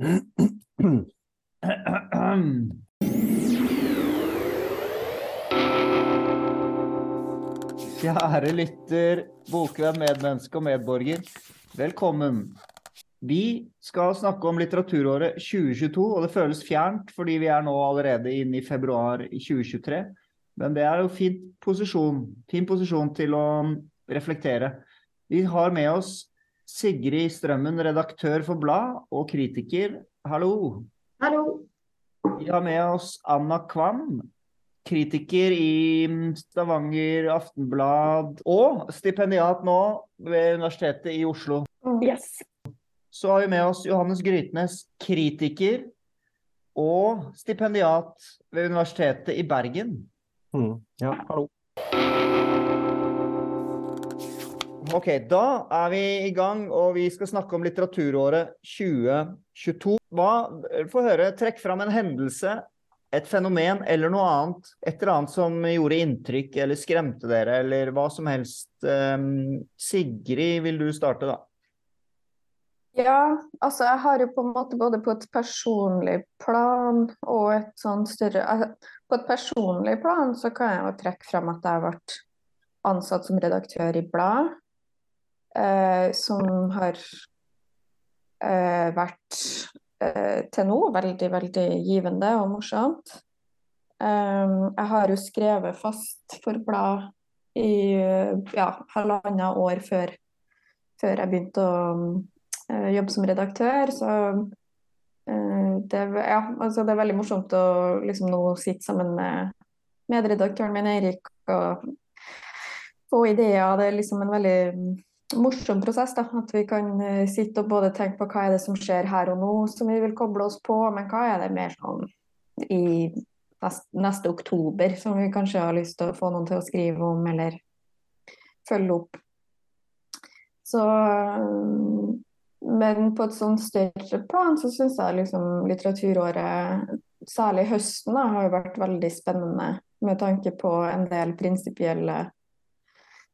Kjære lytter, bokvenn, medmenneske og medborger. Velkommen. Vi skal snakke om litteraturåret 2022, og det føles fjernt fordi vi er nå allerede inne i februar 2023. Men det er jo fin posisjon, fin posisjon til å reflektere. Vi har med oss Sigrid Strømmen, redaktør for Blad og kritiker. Hallo. Hallo. Vi har med oss Anna Kvam, kritiker i Stavanger Aftenblad og stipendiat nå ved Universitetet i Oslo. Yes. Så har vi med oss Johannes Grytnes, kritiker og stipendiat ved Universitetet i Bergen. Mm. Ja, hallo. Ok, da er vi i gang, og vi skal snakke om litteraturåret 2022. Hva, Få høre, trekk fram en hendelse, et fenomen eller noe annet. Et eller annet som gjorde inntrykk eller skremte dere, eller hva som helst. Um, Sigrid, vil du starte, da? Ja, altså jeg har jo på en måte både på et personlig plan og et sånn større På et personlig plan så kan jeg jo trekke frem at jeg vært ansatt som redaktør i blad. Eh, som har eh, vært eh, til nå veldig, veldig givende og morsomt. Um, jeg har jo skrevet fast for blad i ja, halvannet år før, før jeg begynte å uh, jobbe som redaktør. Så det, ja, altså det, er veldig morsomt å liksom nå sitte sammen med medredaktøren min Eirik og få ideer. Det er liksom en veldig morsom prosess. da, At vi kan uh, sitte og både tenke på hva er det som skjer her og nå som vi vil koble oss på, men hva er det mer sånn i neste, neste oktober som vi kanskje har lyst til å få noen til å skrive om eller følge opp. Så Men på et sånn større plan så syns jeg liksom litteraturåret, særlig høsten, da, har jo vært veldig spennende med tanke på en del prinsipielle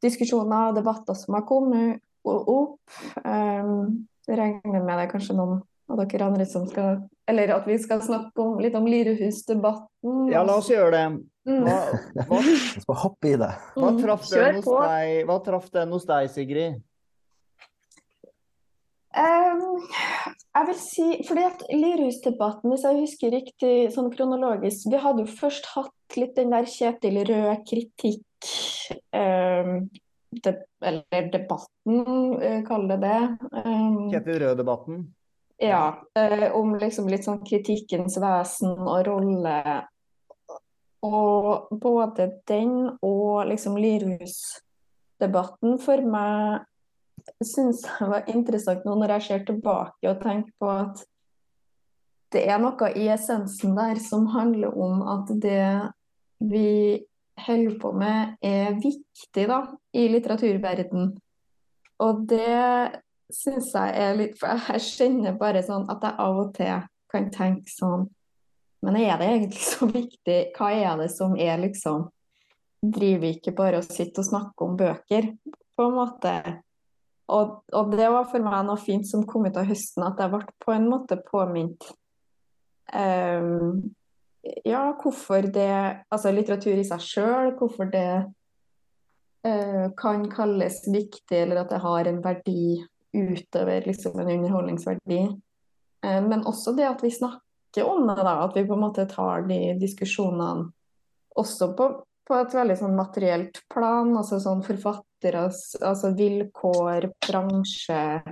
diskusjoner og debatter som har kommet opp. Um, regner med det er kanskje noen av dere andre som skal Eller at vi skal snakke om, litt om Lirehusdebatten. Ja, la oss gjøre det. Mm. Hva, hva, skal hoppe i det. hva, Mm, traff den hos deg, hva traff den hos deg, Sigrid? Um, jeg vil si, fordi at Lirehusdebatten, hvis jeg husker riktig sånn kronologisk Vi hadde jo først hatt litt den der Kjetil Rød kritikk um, de, Eller debatten, uh, kall det det. Um, Kjetil Rød-debatten? ja, uh, om liksom litt sånn kritikkens vesen og rolle. Og både den og liksom Lirehusdebatten for meg syns jeg var interessant nå når jeg ser tilbake og tenker på at det er noe i essensen der som handler om at det vi holder på med, er viktig da, i litteraturverden. Og det syns jeg er litt For jeg kjenner bare sånn at jeg av og til kan tenke sånn Men er det egentlig så viktig? Hva er det som er liksom Driver vi ikke bare og sitter og snakker om bøker, på en måte? Og, og, det var for meg noe fint som kom ut av høsten, at jeg ble på en måte påminnet um, Ja, hvorfor det Altså litteratur i seg sjøl, hvorfor det uh, kan kalles viktig, eller at det har en verdi utover liksom en underholdningsverdi. Uh, men også det at vi snakker om det, da, at vi på en måte tar de diskusjonene også på, på et veldig sånn materielt plan, altså sånn forfatteres altså vilkår, bransje,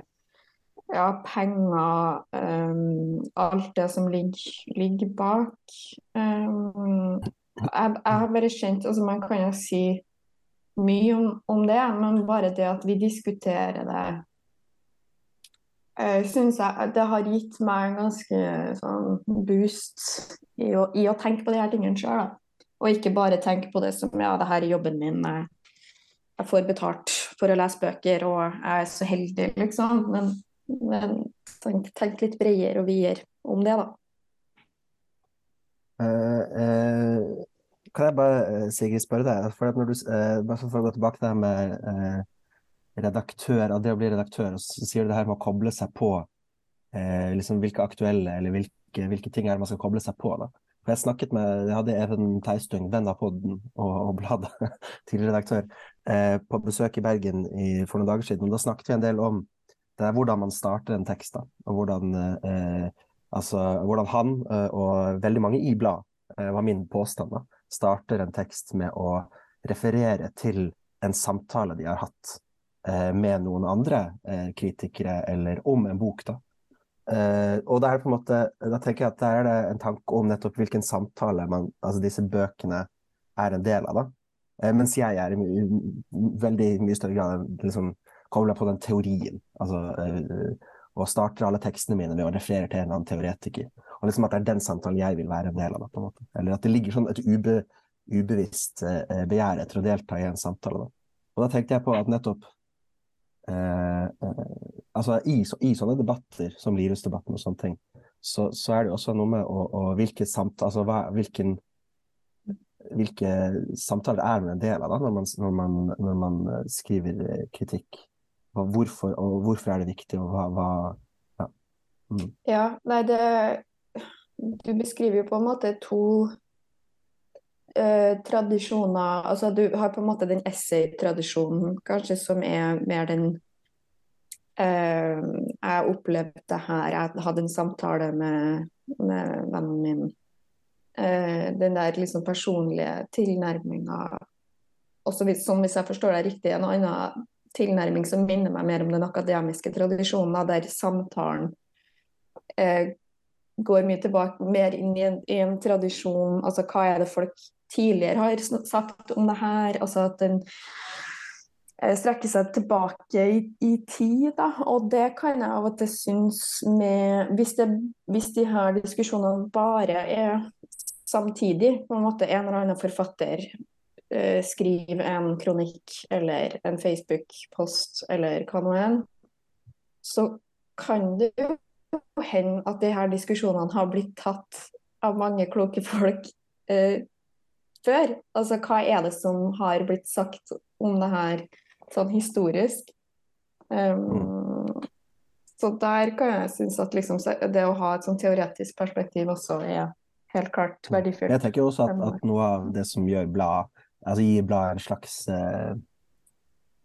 ja, penger, um, alt det som ligger, ligger bak. Um, jeg, jeg har bare kjent altså Man kan jo si mye om, om det, men bare det at vi diskuterer det uh, synes jeg det har gitt meg en ganske sånn boost i å, i å tenke på de her tingene sjøl. Og ikke bare tenke på det som ja, det her er jobben min, jeg får betalt for å lese bøker og jeg er så heldig, liksom. Men, men tenk, tenk, litt bredere og videre om det, da. Uh, uh, kan jeg bare, Sigrid, spørre deg, for, når du, uh, bare for å gå tilbake til det med redaktør, og det å bli redaktør, og så sier du det her med å koble seg på eh, liksom hvilke aktuelle eller hvilke, hvilke ting er det man skal koble seg på. da. For Jeg snakket med, jeg hadde Even Teistung, venn av podden og, og bladet, tidligere redaktør, eh, på besøk i Bergen i, for noen dager siden. og Da snakket vi en del om det er hvordan man starter en tekst. da, og hvordan, eh, altså, hvordan han eh, og veldig mange i blad, eh, var min påstand, da, starter en tekst med å referere til en samtale de har hatt eh, med noen andre eh, kritikere, eller om en bok. da. Uh, og det er på en måte, da tenker jeg at der er det en tanke om nettopp hvilken samtale man, altså disse bøkene er en del av. da. Mens jeg er i veldig mye større grad liksom, kobla på den teorien. altså uh, Og starter alle tekstene mine med å referere til en eller annen teoretiker. Og liksom at det er den samtalen jeg vil være en del av. På en måte. Eller at det ligger sånn et ube, ubevisst begjær etter å delta i en samtale. Da. Og da tenkte jeg på at nettopp Eh, eh, altså i, i, sånne debatter som Lirus-debatten og sånne ting, så, så, er det også noe med å, å hvilke, samt, altså, hva, hvilken, hvilke samtaler er man en del av da, når man, når man, når man eh, skriver kritikk. Hvorfor, og hvorfor er det viktig, og hva, hva ja. Mm. ja. nei, det Du beskriver jo på en måte to eh, tradisjoner altså Du har på en måte den essay-tradisjonen, kanskje, som er mer den eh, Jeg opplevde det her. Jeg hadde en samtale med, med vennen min. Eh, den der liksom personlige tilnærminga som hvis jeg forstår deg riktig, en annen tilnærming som minner meg mer om den akademiske tradisjonen, der samtalen eh, går mye tilbake mer inn i en, i en, tradisjon. Altså hva er det folk tidligere har sagt om det her. Altså at den eh, strekker seg tilbake i, i, tid. Da. Og det kan jeg av og til synes med hvis, det, hvis de her diskusjonene bare er samtidig, på en måte en eller annen forfatter uh, skriver en kronikk eller en Facebook-post eller hva nå enn, så kan det jo hende at de her diskusjonene har blitt tatt av mange kloke folk uh, før. Altså hva er det som har blitt sagt om det her sånn historisk? Um, så der kan jeg synes at liksom, det å ha et sånn teoretisk perspektiv også er helt klart verdifullt. Jeg tenker også at, at noe av det som gjør blad, altså gir bladet en slags eh,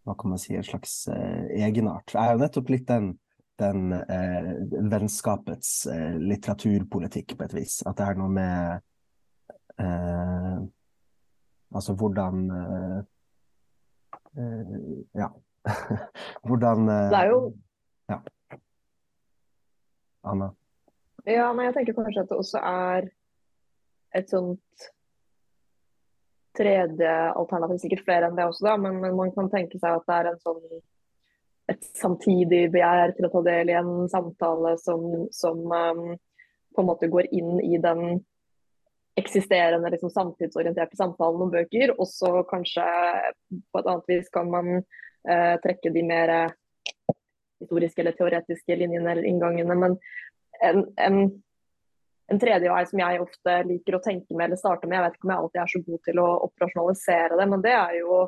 hva kan man si, en slags eh, egenart, er jo nettopp litt den, den eh, vennskapets litteraturpolitikk, på et vis. At det er noe med eh, Altså hvordan uh, uh, Ja. hvordan uh, Det er jo Ja. Anna? Ja, men jeg tenker kanskje at det også er et sånt tredje alternativ, sikkert flere enn det også, da, men, men, man kan tenke seg at det er en sånn et samtidig begjær til å ta del i en samtale som, som um, på en måte går inn i den eksisterende liksom, samtidsorienterte samtalen om bøker. Og så kanskje på et annet vis kan man uh, trekke de mer historiske eller teoretiske linjene eller inngangene. Men en, en, en, tredje vei som jeg ofte liker å tenke med eller starte med, jeg vet ikke om jeg alltid er så god til å operasjonalisere det, men det er jo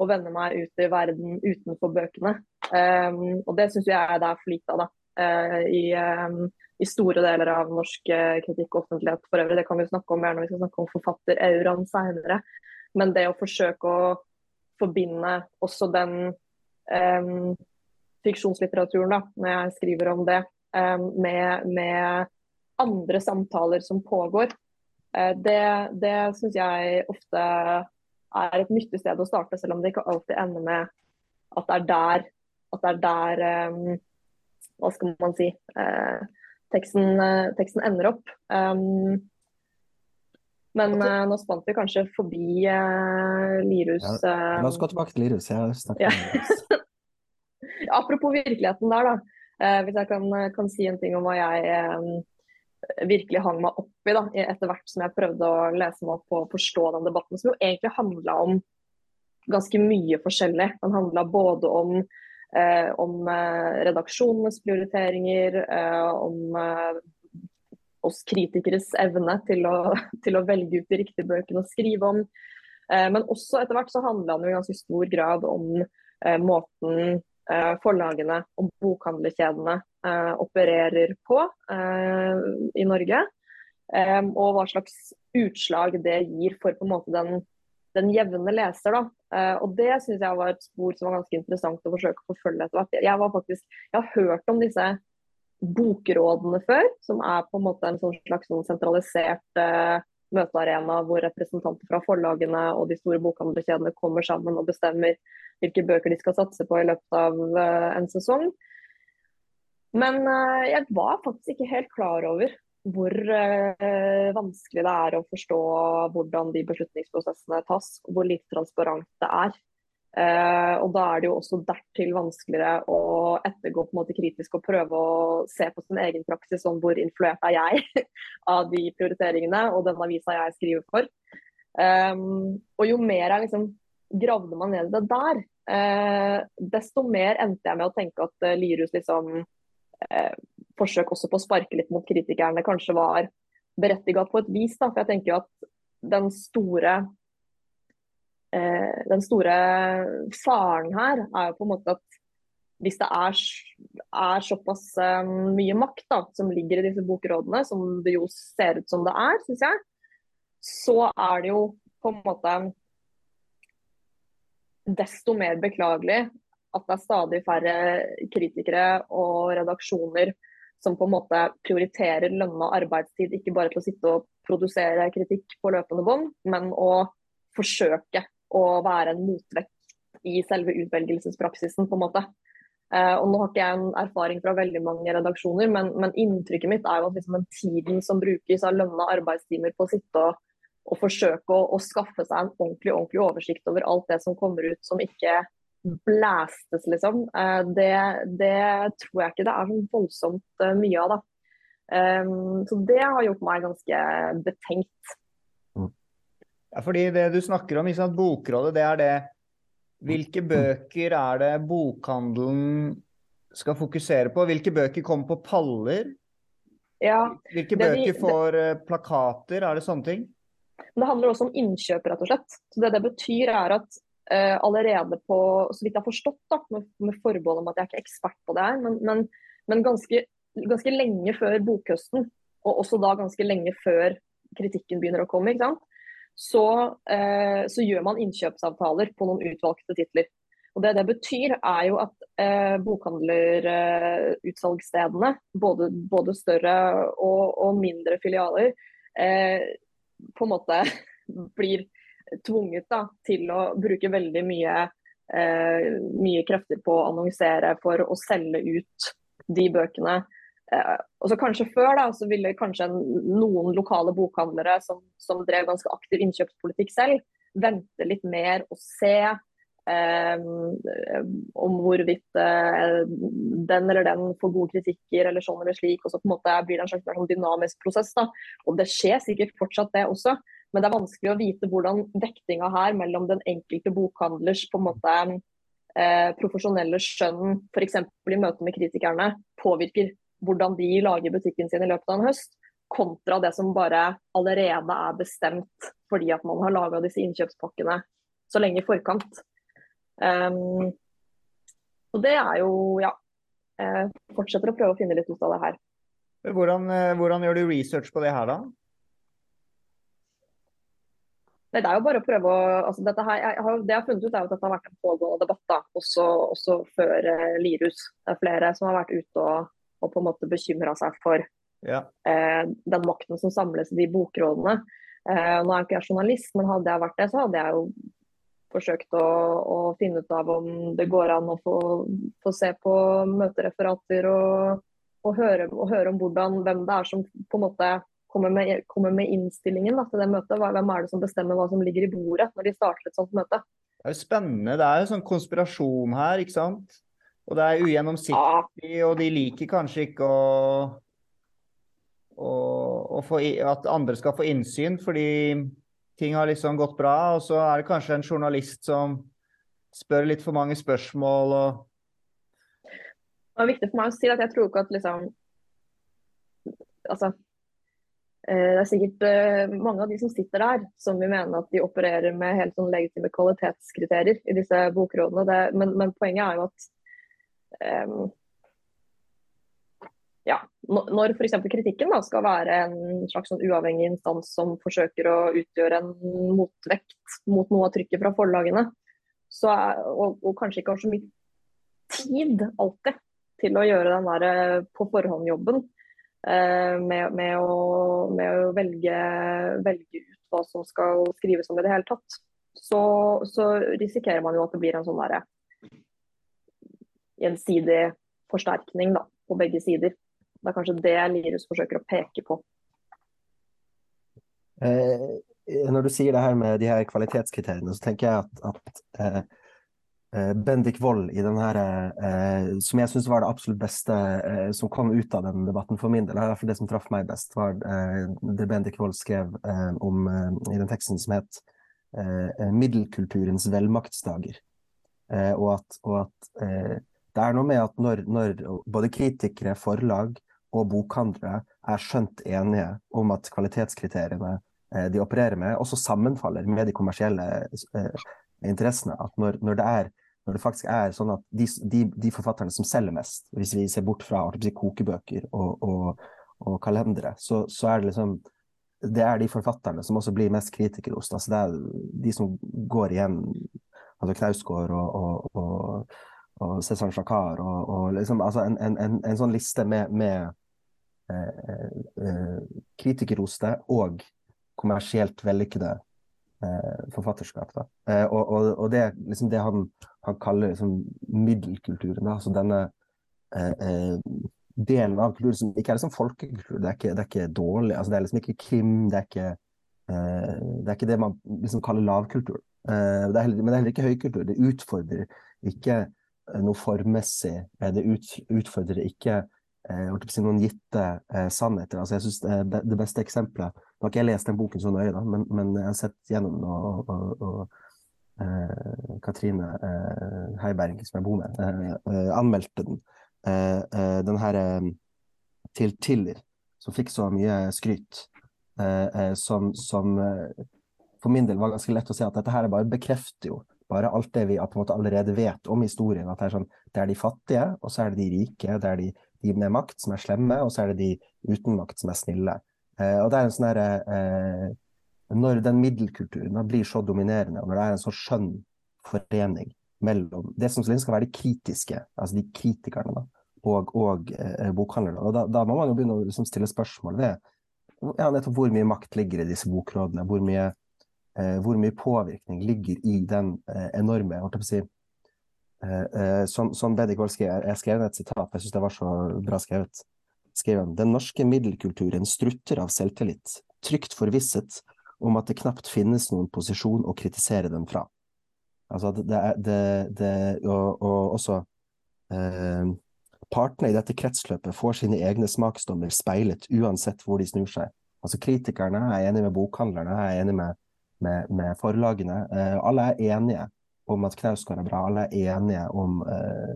å vende meg ut i verden utenfor bøkene. Um, og det syns jeg er der for lite av, da. Uh, i, um, i store deler av norsk eh, kritikk og offentlighet for øvrig. Det kan vi snakke om mer når vi skal snakke om forfatter-auraen senere. Men det å forsøke å forbinde også den um, fiksjonslitteraturen, da, når jeg skriver om det, med, med, andre samtaler som pågår, uh, det, det syns jeg ofte er et nyttig sted å starte, selv om det ikke alltid ender med at det er der, at det er der um, Hva skal man si? Uh, teksten, uh, teksten ender opp. Um, men uh, nå spant vi kanskje forbi Lirus ja, La oss gå tilbake til Lirus. Ja. Apropos virkeligheten der, da. Hvis jeg kan, kan, si en ting om hva jeg virkelig hang meg opp i da, etter hvert som jeg prøvde å lese meg opp og forstå den debatten, som jo egentlig handla om ganske mye forskjellig. Den handla både om Eh, om eh, redaksjonenes prioriteringer, eh, om oss kritikeres evne til å, til å, velge ut de riktige bøkene å skrive om. Men også etter hvert så handla det i ganske stor grad om måten forlagene og bokhandlerkjedene eh, opererer på eh, i Norge. Eh, og hva slags utslag det gir for på en måte den, den jevne leser. da. Eh, og Det syns jeg var et spor som var ganske interessant å forsøke å forfølge etter hvert. Jeg, var faktisk, jeg har hørt om disse bokrådene før, som er på en måte en sånn slags sånn sentralisert eh, møtearena hvor representanter fra forlagene og de store bokhandlerkjedene kommer sammen og bestemmer hvilke bøker de skal satse på i løpet av uh, en sesong. Men uh, jeg var faktisk ikke helt klar over hvor uh, vanskelig det er å forstå hvordan de beslutningsprosessene tas, og hvor lite transparent det er. Uh, og Da er det jo også dertil vanskeligere å ettergå på en måte kritisk og prøve å se på sin egen praksis, om hvor influert er jeg av de prioriteringene og den avisa jeg skriver for. Um, og jo mer jeg liksom gravde meg ned i det der, uh, desto mer endte jeg med å tenke at uh, Lirus liksom forsøk også på å sparke litt mot kritikerne kanskje var berettiget på et vis. Da. For jeg tenker jo at den store eh, den store faren her er jo på en måte at hvis det er, er såpass um, mye makt da, som ligger i disse bokrådene, som det jo ser ut som det er, syns jeg, så er det jo på en måte desto mer beklagelig at det er stadig færre kritikere og redaksjoner som på en måte prioriterer lønna arbeidstid, ikke bare til å sitte og produsere kritikk på løpende bånd, men å forsøke å være en motvekt i selve utvelgelsespraksisen, på en måte. Uh, og Nå har ikke jeg en erfaring fra veldig mange redaksjoner, men, men inntrykket mitt er jo at liksom den tiden som brukes av lønna arbeidstimer på å sitte og, og forsøke å, å, skaffe seg en ordentlig, ordentlig oversikt over alt det som kommer ut som ikke blæstes, liksom, uh, det, det, tror jeg ikke det er så voldsomt uh, mye av. da. Um, så det har gjort meg ganske betenkt. Ja, fordi det du snakker om, liksom, Bokrådet, det er det Hvilke bøker er det bokhandelen skal fokusere på? Hvilke bøker kommer på paller? Ja, Hvilke bøker vi, får det, eh, plakater? Er det sånne ting? Det handler også om innkjøp, rett og slett. Så det det betyr er at uh, allerede på, så vidt jeg har forstått, da, med, med forbehold om at jeg er ikke ekspert på det her, men, men, men ganske, ganske, lenge før bokhøsten, og også da ganske lenge før kritikken begynner å komme, ikke sant? Så, eh, så, gjør man innkjøpsavtaler på noen utvalgte titler. Og Det det betyr, er jo at eh, bokhandlerutsalgsstedene, eh, både, både, større og, og mindre filialer, eh, på en måte blir tvunget da, til å bruke veldig mye, eh, mye krefter på å annonsere for å selge ut de bøkene og så Kanskje før da, så ville kanskje noen lokale bokhandlere som, som drev ganske aktiv innkjøpspolitikk selv, vente litt mer og se eh, om hvorvidt eh, den eller den får gode kritikker eller sånn eller slik. og så på en måte blir det en slags sånn dynamisk prosess. da, og Det skjer sikkert fortsatt det også, men det er vanskelig å vite hvordan vektinga her mellom den enkelte bokhandlers på en måte eh, profesjonelle skjønn, f.eks. i møte med kritikerne, påvirker hvordan de lager butikken sin i løpet av en høst, kontra det som bare allerede er bestemt fordi at man har laga disse innkjøpspakkene så lenge i forkant. Um, og det er jo, ja jeg Fortsetter å prøve å finne litt ut av det her. Hvordan, eh, hvordan gjør du research på det her, da? Det er jo bare å prøve å altså dette her, jeg har, Det jeg har funnet ut, er at dette har vært en pågående debatt, da, også, også før eh, Lirus. Det er flere som har vært ute og og på en måte bekymra seg for ja. eh, den makten som samles i de bokrådene. Eh, nå er jeg ikke jeg journalist, men hadde jeg vært det, så hadde jeg jo forsøkt å, å finne ut av om det går an å få, få se på møtereferater og, og, høre, og, høre, om hvordan, hvem det er som på en måte kommer med, kommer med innstillingen da, til det møtet. Hvem er det som bestemmer hva som ligger i bordet når de starter et sånt møte? Det er jo spennende. Det er jo sånn konspirasjon her, ikke sant? Og det er ugjennomsiktig, og de liker kanskje ikke å, å, å få, at andre skal få innsyn, fordi ting har liksom gått bra. Og så er det kanskje en journalist som spør litt for mange spørsmål. og det er viktig for meg å si at jeg tror ikke at liksom Altså eh, det er sikkert uh, mange av de som sitter der, som vil mene at de opererer med helt sånn legitime kvalitetskriterier i disse bokrådene. Det, men, men, poenget er jo at um, ja, når f.eks. kritikken da, skal være en slags sånn uavhengig instans som forsøker å utgjøre en motvekt mot noe av trykket fra forlagene, er, og, og, kanskje ikke har så mye tid alltid til å gjøre den der eh, på forhånd-jobben eh, med, med, å, med, å, velge, velge ut hva som skal skrives om i det hele tatt, så, så risikerer man jo at det blir en sånn derre gjensidig forsterkning da, på begge sider. Det er kanskje det Lirus forsøker å peke på. Eh, når du sier det her med de her kvalitetskriteriene, så tenker jeg at, at eh, eh Bendik Wold i den her, eh, som jeg syns var det absolutt beste eh, som kom ut av den debatten for min del, i hvert fall det som traff meg best, var eh, det Bendik Wold skrev om i den teksten som het 'Middelkulturens velmaktsdager'. og at, og at det er noe med at når, når både kritikere, forlag og bokhandlere er skjønt enige om at kvalitetskriteriene eh, de opererer med, også sammenfaller med de kommersielle eh, interessene. At når, når, det er, når, det faktisk er sånn at de, de, de, forfatterne som selger mest, hvis vi ser bort fra kokebøker og, og, og kalendere, så, så, er det liksom det er de forfatterne som også blir mest kritikerrost. Altså det er de som går igjen, altså Knausgård og, og, og Cézanne Jacquard, og, og liksom, altså en, en, en, en, sånn liste med, med eh, eh, kritikerroste og kommersielt vellykkede eh, forfatterskap. Eh, og, og, og, det liksom det han, han kaller liksom middelkulturen. Da, altså denne eh, eh, delen av kulturen som ikke er liksom folkekultur. Det er ikke, det er ikke dårlig. Altså, det er liksom ikke krim. Det er ikke, det, er ikke det man liksom kaller lavkultur. Det heller, men det er heller ikke høykultur. Det utfordrer ikke noe formmessig. Det ut, utfordrer ikke eh, si, noen gitte eh, sannheter. Altså, jeg synes det, det, beste eksempelet Nå har ikke jeg lest den boken så nøye, da, men, men, jeg har sett gjennom den, og, og, og eh, Katrine eh, Heiberg, som jeg bor med, eh, eh, anmeldte den. den her til Tiller, som fikk så mye skryt, som, som for min del var ganske lett å se at dette her bare bekrefter jo bare alt det vi allerede vet om historien. At det er, sånn, det er de fattige, og så er det de rike. Det er de, de, med makt som er slemme, og så er det de uten makt som er snille. Eh, og det er en sånn derre eh, Når den middelkulturen blir så dominerende, og når det er en så skjønn forening mellom det som skal være de kritiske, altså de kritikerne, da, og, og eh, bokhandlerne, og da, da, må man jo begynne å liksom, stille spørsmål ved ja, nettopp hvor mye makt ligger i disse bokrådene. Hvor mye hvor mye påvirkning ligger i den eh, enorme jeg på å si, eh, som, som Bendik Gold skrev, jeg skrev et sitat, jeg syns det var så bra skrevet. Skrev han den norske middelkulturen strutter av selvtillit, trygt forvisset om at det knapt finnes noen posisjon å kritisere dem fra. Altså det, det, det, og, og også eh, Partene i dette kretsløpet får sine egne smaksdommer speilet uansett hvor de snur seg. Altså Kritikerne er enig med bokhandlerne, er enig med med, med forlagene. Eh, alle er enige om at Knausgård er bra, alle er enige om eh,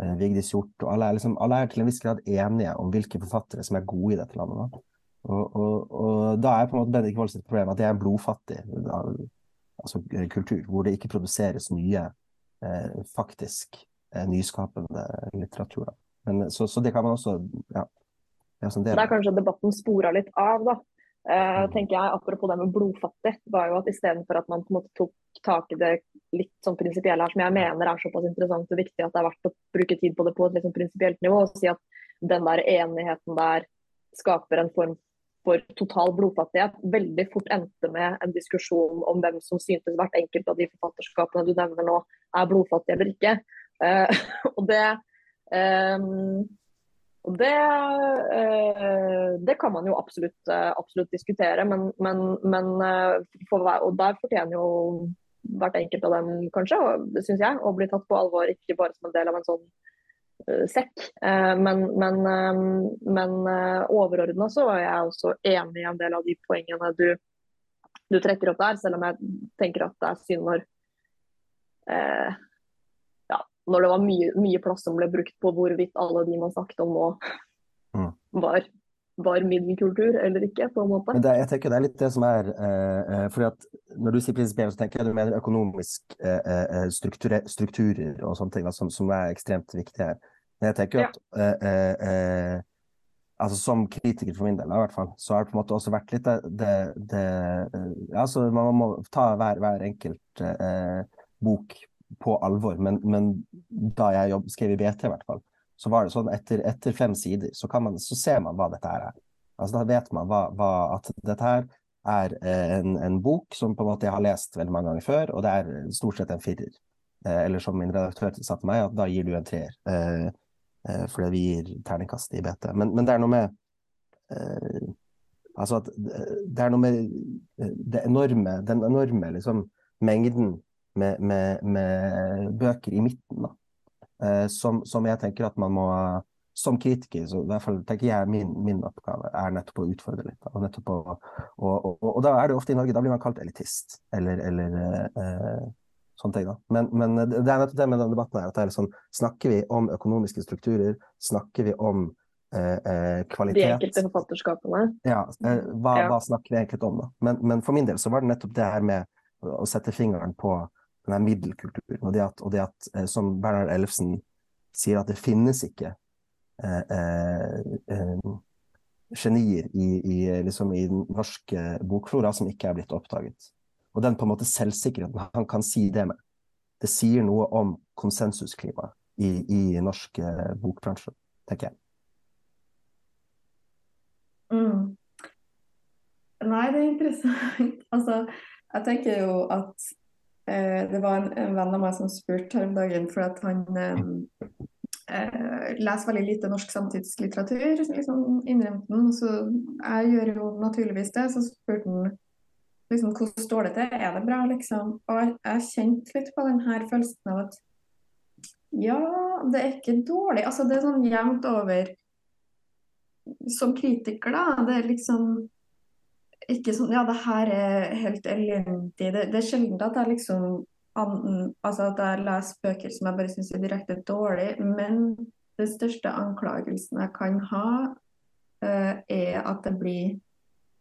eh, Vigdis Hjorth. og alle er, liksom, alle er til en viss grad enige om hvilke forfattere som er gode i dette landet. Og, og, og, da er på en måte Bendik Wolds problem at det er en blodfattig altså, kultur, hvor det ikke produseres nye, eh, faktisk eh, nyskapende litteratur. Men, så, så, det kan man også ja, det, er, det er kanskje debatten spora litt av, da. Uh, tenker jeg, Apropos det med blodfattig, var jo at istedenfor at man på en måte tok tak i det litt sånn prinsipielle her, som jeg mener er såpass interessant og viktig at det er verdt å bruke tid på det på et liksom prinsipielt nivå, og si at den der enigheten der skaper en form for total blodfattighet, veldig fort endte med en diskusjon om hvem som syntes hvert enkelt av de forfatterskapene du nevner nå er blodfattige eller ikke. Uh, og det um, og det, eh, det, kan man jo absolutt, eh, absolutt diskutere, men, men, men eh, for, og der fortjener jo hvert enkelt av dem, kanskje, syns jeg, å bli tatt på alvor. Ikke bare som en del av en sånn sekk. Men, men, men overordna så er jeg også enig i en del av de poengene du, du, trekker opp der, selv om jeg tenker at det er synd når når det var mye, mye, plass som ble brukt på hvorvidt alle de man snakket om nå, mm. var, var middelkultur eller ikke, på en måte. Men det, jeg tenker det er litt det som er eh, eh fordi at Når du sier prinsipielt, så tenker jeg du mener økonomisk eh, eh strukturer, strukturer og sånne ting da, som, som, er ekstremt viktige her. Men jeg tenker ja. at eh, eh, altså Som kritiker for min del, i hvert fall, så har det på en måte også vært litt det, det, det altså Man må ta hver, hver enkelt eh, bok på alvor, men, men da jeg jobb, skrev i BT, i hvert fall, så var det sånn etter, etter fem sider så, man, så, ser man hva dette her er. Altså Da vet man hva, hva, at dette her er eh, en, en, bok som på en måte jeg har lest veldig mange ganger før, og det er stort sett en firer. Eh, eller som min redaktør sa til meg, at da gir du en treer. Eh, eh, fordi vi gir terningkast i BT. Men, men, det er noe med eh, Altså at det er noe med eh, det enorme, den enorme liksom, mengden med, med, med, bøker i midten, da. Som, som, jeg tenker at man må som kritiker, så i hvert fall tenker jeg min, min oppgave er nettopp å utfordre litt. Og, å, og, og, og, da er det ofte i Norge, da blir man kalt elitist, eller, eller eh, sånne ting. da. Men, men, det er nettopp det med denne debatten her, at det er sånn, snakker vi om økonomiske strukturer, snakker vi om eh, eh kvalitet De enkelte forfatterskapene? Ja, eh, hva, ja. hva, snakker vi egentlig om, da? Men, men, for min del så var det nettopp det her med å sette fingeren på den her middelkulturen, og det at, og det at eh, som Bernhard Ellefsen sier, at det finnes ikke eh, eh, genier i, i, liksom i den norske bokflora som ikke er blitt oppdaget. Og den på en måte selvsikkerheten han kan si det med, det sier noe om konsensusklimaet i, i norsk bokbransje, tenker jeg. Mm. Nei, det er interessant. altså, jeg tenker jo at det var en, en, venn av meg som spurte her om dagen, for at han eh, eh, leser veldig lite norsk samtidslitteratur, liksom innrømte han. Så jeg gjør jo naturligvis det. Så spurte han liksom, hvordan står det til, er det bra, liksom? Og jeg kjente litt på den her følelsen av at ja, det er ikke dårlig. Altså, det er sånn jevnt over Som kritiker, da, det er liksom ikke sånn Ja, det her er helt elendig. Det, det er sjelden at jeg liksom an, altså at jeg leser bøker som jeg bare syns er direkte dårlig, men den største anklagelsen jeg kan ha, uh, er at det blir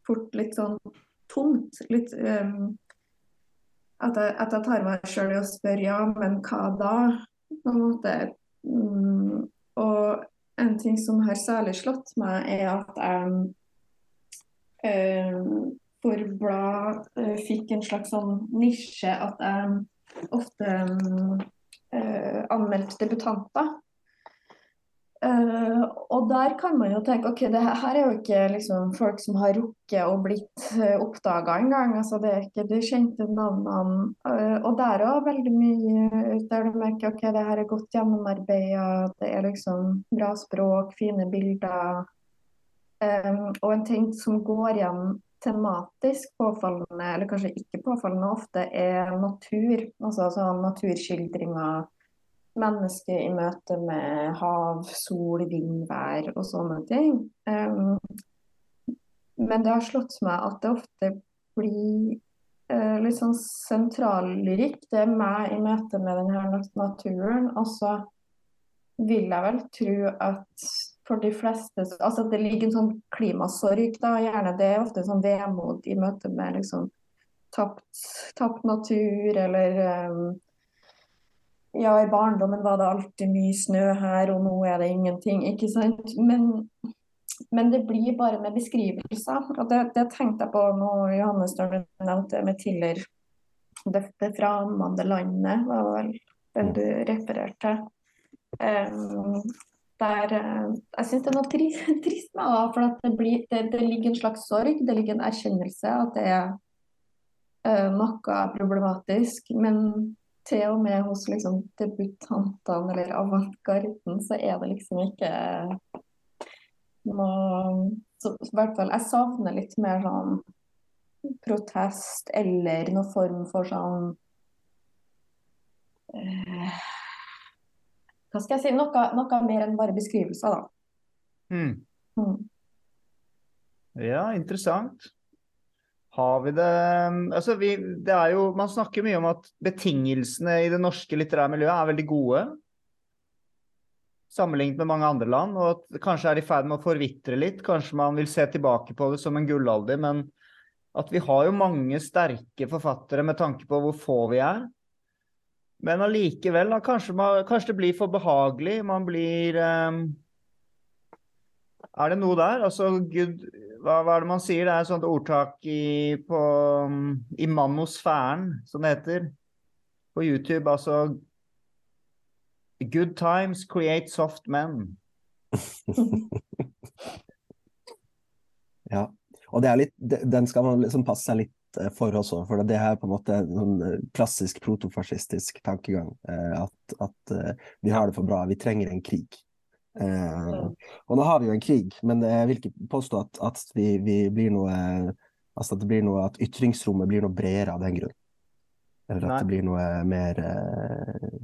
fort litt sånn tomt. Litt um, at, jeg, at, jeg, tar meg sjøl i å spørre ja, men hva da? På en måte. Um, og en ting som har særlig slått meg, er at jeg um, for blad uh, fikk en slags sånn nisje at jeg ofte um, uh, anmeldte debutanter. Uh, og der kan man jo tenke ok, det her er jo ikke liksom, folk som har rukket å blitt uh, eh, oppdaga engang. Altså, det er ikke de kjente navnene. Uh, og der òg veldig mye der du merker ok, det her er godt gjennomarbeida, det er liksom bra språk, fine bilder. Um, og en ting som går igjen tematisk påfallende, eller kanskje ikke påfallende ofte, er natur. Altså altså naturskildringer mennesker i møte med hav, sol, vind, vær og sånne ting. Um, men det har slått meg at det ofte blir uh, litt sånn sentrallyrikk. Det er meg i møte med denne naturen. Og så vil jeg vel tro at for de fleste Altså det ligger en sånn klimasorg, da. Gjerne det er ofte sånn vemod i møte med liksom tapt, tapt natur eller um, ja, i barndommen var det alltid mye snø her, og nå er det ingenting. ikke sant? Men, men det blir bare med beskrivelser. og Det, det tenkte jeg på nå, Johannes, du nevnte med Tiller. Det, det framande landet var vel den du refererte til. Um, der, uh, jeg syns det er noe trist, trist med det, for det, blir, det, det, ligger en slags sorg, det ligger en erkjennelse at det er uh, noe problematisk. Men til og med hos liksom, debutantene eller avantgarden, så er det liksom ikke noe så, I hvert fall jeg savner litt mer sånn protest eller noen form for sånn eh, Hva skal jeg si? Noe, noe mer enn bare beskrivelser, da. Mm. Mm. Ja, interessant. Har vi det Altså, vi, det er jo Man snakker mye om at betingelsene i det norske litterære miljøet er veldig gode. Sammenlignet med mange andre land, og at det kanskje er i ferd med å forvitre litt. Kanskje man vil se tilbake på det som en gullalder, men at vi har jo mange sterke forfattere med tanke på hvor få vi er. Men allikevel, kanskje, kanskje, det blir for behagelig. Man blir um, Er det noe der? Altså, Gud, hva, hva er det man sier? Det er et sånt ordtak i, på, i manosfæren, som det heter, på YouTube. Altså Good times create soft men. Ja. Og det er litt, den skal man liksom passe seg litt for også, for det her er på en måte en sånn eh, klassisk protofascistisk tankegang. eh, At, at eh, vi har det for bra, vi trenger en krig. Eh, og nå har vi jo en krig, men jeg vil ikke påstå at, at vi, vi blir noe Altså at det blir noe, at ytringsrommet blir noe bredere av den grunn. Eller at Nei. det blir noe mer eh,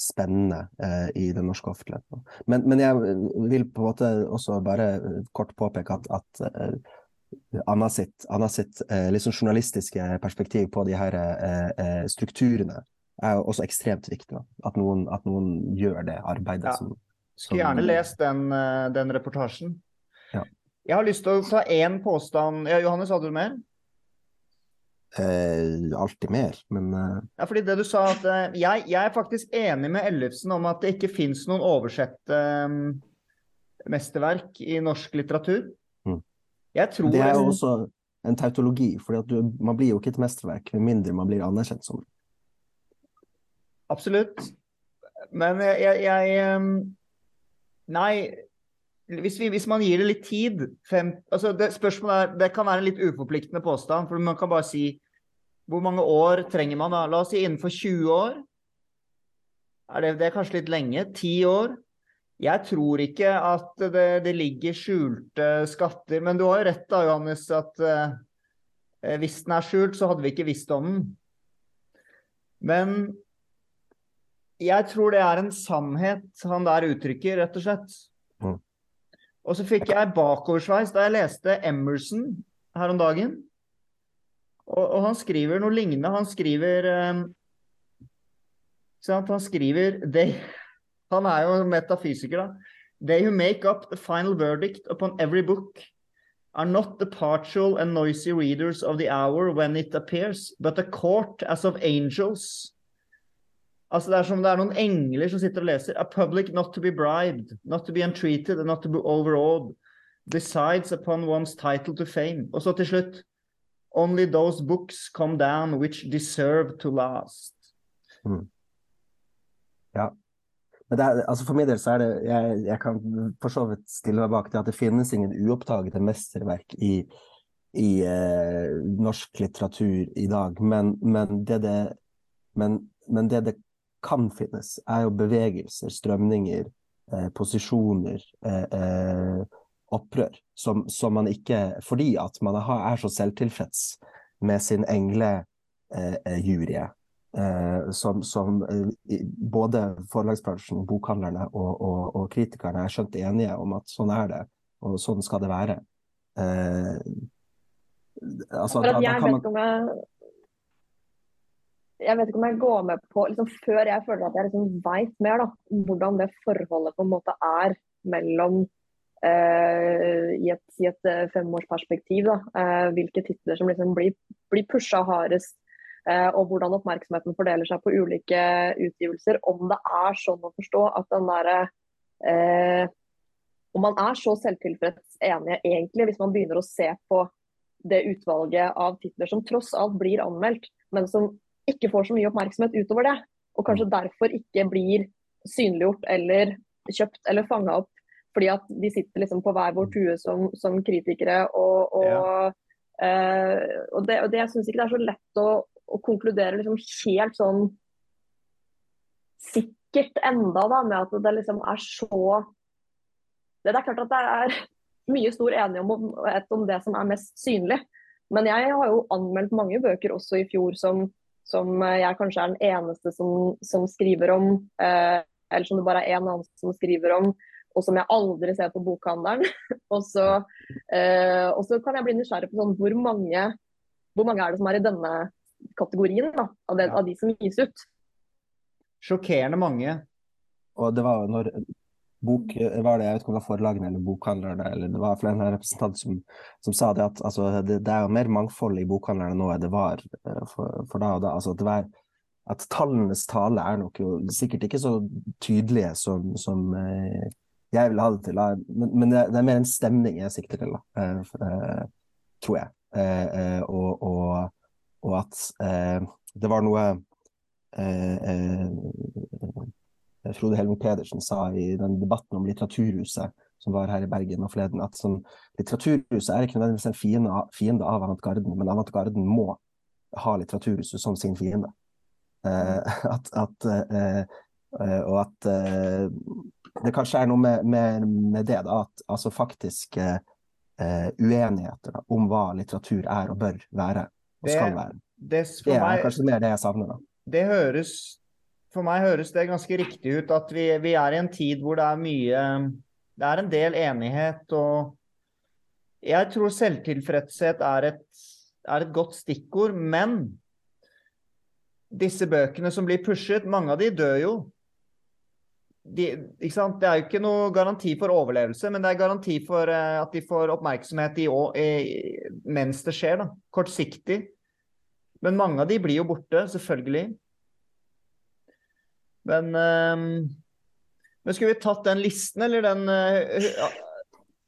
spennende eh, i den norske offentligheten. Men, men jeg vil på en måte også bare eh, kort påpeke at, at Anna sitt, Anna sitt eh, liksom journalistiske perspektiv på de her eh, eh, strukturene er også ekstremt viktig. At, noen, at noen gjør det arbeidet Ja. som Skulle gjerne lest den, eh, den reportasjen. Ja. Jeg har lyst til å ta én påstand. Ja, Johannes, hadde du mer? eh, Alltid mer, men eh, Ja, fordi det du sa at jeg, jeg er faktisk enig med Ellefsen om at det ikke fins noen oversette mesterverk i norsk litteratur. Jeg tror det er jo også en tautologi, for man blir jo ikke et mesterverk med mindre man blir anerkjent som det. Absolutt. Men jeg, jeg, jeg ehm, Nei, hvis, vi, hvis man gir det litt tid fem, altså det, Spørsmålet er Det kan være en litt uforpliktende påstand, for man kan bare si Hvor mange år trenger man da? La oss si innenfor 20 år. Er det, det er kanskje litt lenge. 10 år. Jeg tror ikke at det, det ligger skjulte skatter. Men du har jo rett da, Johannes, at eh, hvis den er skjult, så hadde vi ikke visst om den. Men jeg tror det er en sannhet han der uttrykker, rett og slett. Mm. Og så fikk jeg bakoversveis da jeg leste Emerson her om dagen. Og, og han skriver noe lignende. Han skriver eh? Han skriver they, Han er jo metafysiker, da. They who make up the final verdict upon every book are not the partial and noisy readers of the hour when it appears, but a court as of angels. Altså Det er som det er noen engler som sitter og leser. A public not to be bribed, not to be entreated and not to be overawed. Decides upon one's title to fame. Og så til slutt Only those books come down which deserve to last. Men er, altså for min del så er det jeg, jeg kan for så vidt stille meg bak det at det finnes ingen uoppdagede mesterverk i, i eh, norsk litteratur i dag. Men, men, det det, men, men det det kan finnes, er jo bevegelser, strømninger, eh, posisjoner, eh, eh, opprør, som, som man ikke Fordi at man er så selvtilfreds med sin englejurie. Eh, som, som eh, både forlagsbransjen, bokhandlerne og, og, og kritikerne er skjønt enige om at sånn er det, og sånn skal det være. Eh, altså, da, da kan vet man jeg vet ikke om jeg går med på liksom Før jeg føler at jeg liksom veit mer, da, hvordan det forholdet på en måte er mellom eh, i et, i et eh, femårsperspektiv, da, eh, hvilke titler som liksom blir, blir pusha hardest, eh, og hvordan oppmerksomheten fordeler seg på ulike utgivelser. Om det er sånn å forstå at den derre eh, Om man er så selvtilfreds enige egentlig, hvis man begynner å se på det utvalget av titler som tross alt blir anmeldt, men som ikke får så mye oppmerksomhet utover det. Og kanskje derfor ikke blir synliggjort eller kjøpt eller fanga opp. Fordi at de sitter liksom på hver vår tue som, som kritikere. Og, og, eh, og, det, og det, jeg syns ikke det er så lett å, å konkludere liksom helt sånn sikkert enda da, med at det liksom er så Det er klart at det er mye stor enighet om, det som er mest synlig. Men jeg har jo anmeldt mange bøker også i fjor som, som jeg kanskje er den eneste som, som skriver om. Eh, eller som det bare er én annen som skriver om, og som jeg aldri ser på bokhandelen. og, så, eh, kan jeg bli nysgjerrig på sånn, hvor, mange, hvor mange er det som er i denne kategorien da, av, den, Ja. av de som gis ut. Sjokkerende mange. Og det var når bok, var det, jeg vet ikke om det var forlagene eller bokhandlerne, eller det var flere representant som, som sa det at altså, det, det er jo mer mangfold i bokhandlerne nå enn det var eh, for, for da og da. Altså, at, det var, at tallenes tale er nok jo sikkert ikke så tydelige som, som eh, jeg vil ha det til. Men, men det, det er mer en stemning jeg sikter til, da. Eh, eh, tror jeg. Eh, eh, og, og, og at eh, det var noe eh, eh, Frode Helmut Pedersen sa i den debatten om Litteraturhuset som var her i Bergen og forleden, at sånn, Litteraturhuset er ikke nødvendigvis en fiende, fiende av avantgarden, men avantgarden må ha Litteraturhuset som sin fiende. Eh, at, at, og at det kanskje er noe med, med, med det, da, at altså faktisk eh, uenigheter da, om hva litteratur er og bør være, og Det- skal være. Det, Det er meg, kanskje mer det jeg savner, da. det høres For meg høres det ganske riktig ut at vi, vi er i en tid hvor det er mye Det er en del enighet og Jeg tror selvtilfredshet er et, er et godt stikkord, men disse bøkene som blir pushet, mange av de dør jo. De? Det er jo ikke noe garanti for overlevelse, men det er garanti for uh, at de får oppmerksomhet i, i, mens det skjer. Da. Kortsiktig. Men mange av de blir jo borte, selvfølgelig. Men, uh, men skulle vi tatt den listen, eller den uh,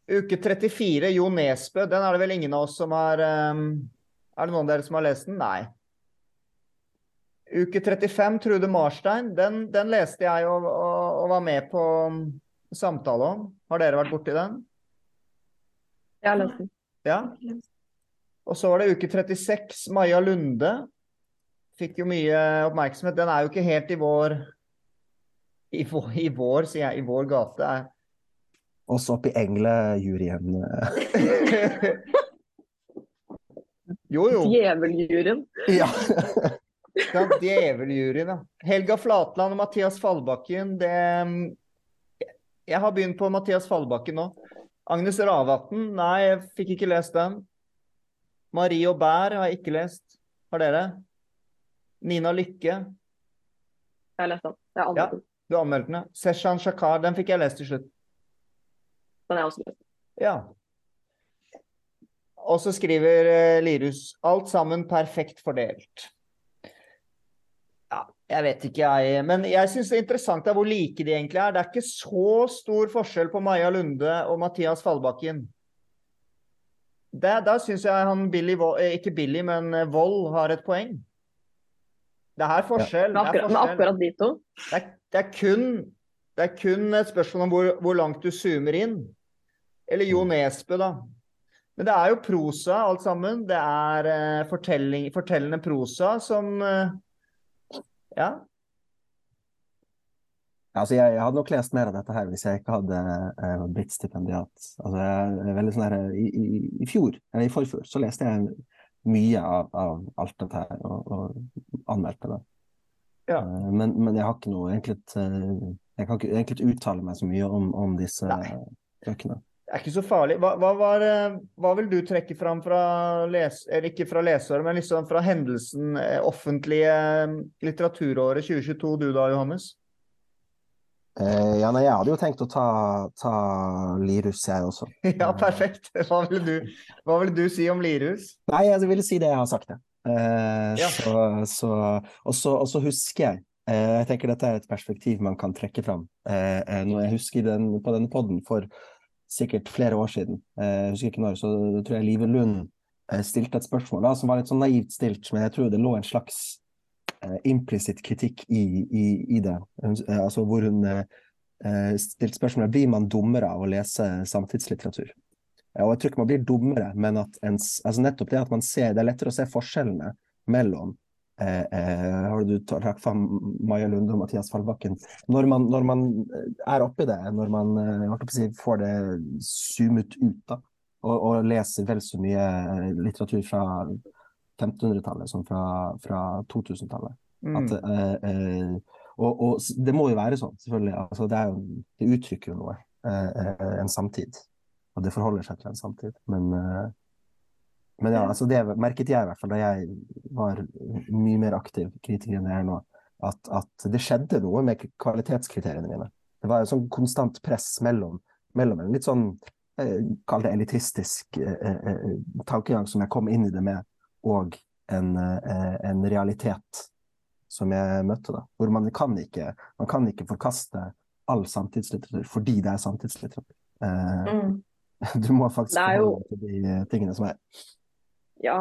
Uke 34, Jo Nesbø, den er det vel ingen av oss som har Er det noen av dere som har lest den? Nei. Uke 35, Trude Marstein, den, den leste jeg og, og, og var med på samtale om. Har dere vært borti den? Jeg har lest den. Ja. Og så var det uke 36, Maja Lunde. Fikk jo mye oppmerksomhet. Den er jo ikke helt i vår I vår, i vår sier jeg. I vår gate. Også i englejuryen. Jo, jo. Djeveljuryen. Ja. Ja, Djeveljuryen, ja. Helga Flatland og Mathias Fallbakken, det Jeg har begynt på Mathias Fallbakken nå. Agnes Ravatn, nei, jeg fikk ikke lest den. Marie og Bær har jeg ikke lest. Har dere? Nina Lykke, Jeg har lest den. Jeg har Ja. anmeldt den. du anmeldte den. ja. Seshan Shakar, den fikk jeg lest til slutt. Den har jeg også lest. Ja. Og så skriver eh, Lirus alt sammen perfekt fordelt. Ja, jeg vet ikke jeg, men jeg syns det er interessant er hvor like de egentlig er. Det er ikke så stor forskjell på Maja Lunde og Mathias Fallbakken. Der, der syns jeg han Billy, eh, ikke Billy, men eh, Vold har et poeng. Det er forskjell. Men Det er forskjell. akkurat de to Det er, det er, kun, det er kun et spørsmål om hvor, hvor langt du zoomer inn. Eller Jo Nesbø, da. Men det er jo prosa alt sammen. Det er uh, fortellende prosa som eh, Ja. Altså, jeg, jeg hadde nok lest mer av dette her hvis jeg ikke hadde eh, blitt stipendiat. Altså, jeg veldig sånn her, i, i, I fjor, eller i forfjor, så leste jeg mye av, av alt dette her, og, og anmeldte det. Ja. Uh, men, men jeg har ikke noe egentlig eh, Jeg kan ikke egentlig uttale meg så mye om, om disse Nei. bøkene. Det er ikke så farlig. Hva, hva, var, eh, hva vil du trekke fram fra les, ikke fra leseåret, men liksom fra hendelsen eh, offentlige eh, litteraturåret 2022, du da, Johannes? Eh, ja, nei, jeg hadde jo tenkt å ta, ta Lirus, jeg også. Ja, perfekt. Hva vil du, hva vil du si om Lirus? Nei, jeg ville si det jeg har sagt, jeg. Eh, Ja. så, så, og, så, husker jeg eh, Jeg tenker dette er et perspektiv man kan trekke fram. Eh, eh, når jeg husker den, på denne podden for sikkert flere år siden, eh, jeg husker ikke når, så tror jeg Live Lund eh, stilte et spørsmål da, som var litt sånn naivt stilt, men jeg tror det lå en slags eh, implisitt kritikk i, i, i det. Eh, altså hvor hun stilte spørsmålet blir man dummere av å lese samtidslitteratur. Og jeg tror ikke man blir dummere, men at ens, altså nettopp det at man ser, det er lettere å se forskjellene mellom har du trakk fram Maja Lunde og Mathias Fallbakken. Når man, når man eh, er oppi det, når man eh, si, får det zoomet ut, da, og, og leser vel så mye eh, litteratur fra 1500-tallet som fra, fra 2000-tallet. Mm. At, eh, eh, og, og det må jo være sånn, selvfølgelig. Altså, det, jo, det uttrykker jo noe. eh, eh, en samtid. Og det forholder seg til en samtid. Men, eh, men ja, altså det merket jeg i hvert fall da jeg var mye mer aktiv kritiker enn jeg er nå. At, at det skjedde noe med kvalitetskriteriene mine. Det var et sånn konstant press mellom, mellom en litt sånn eh, Kall det elitistisk eh, eh, tankegang som jeg kom inn i det med, og en, eh, en realitet som jeg møtte, da. Hvor man kan ikke, man kan ikke forkaste all samtidslitteratur fordi det er samtidslitteratur. Eh, Mm. du må faktisk forholde deg til de eh, tingene som er. Ja.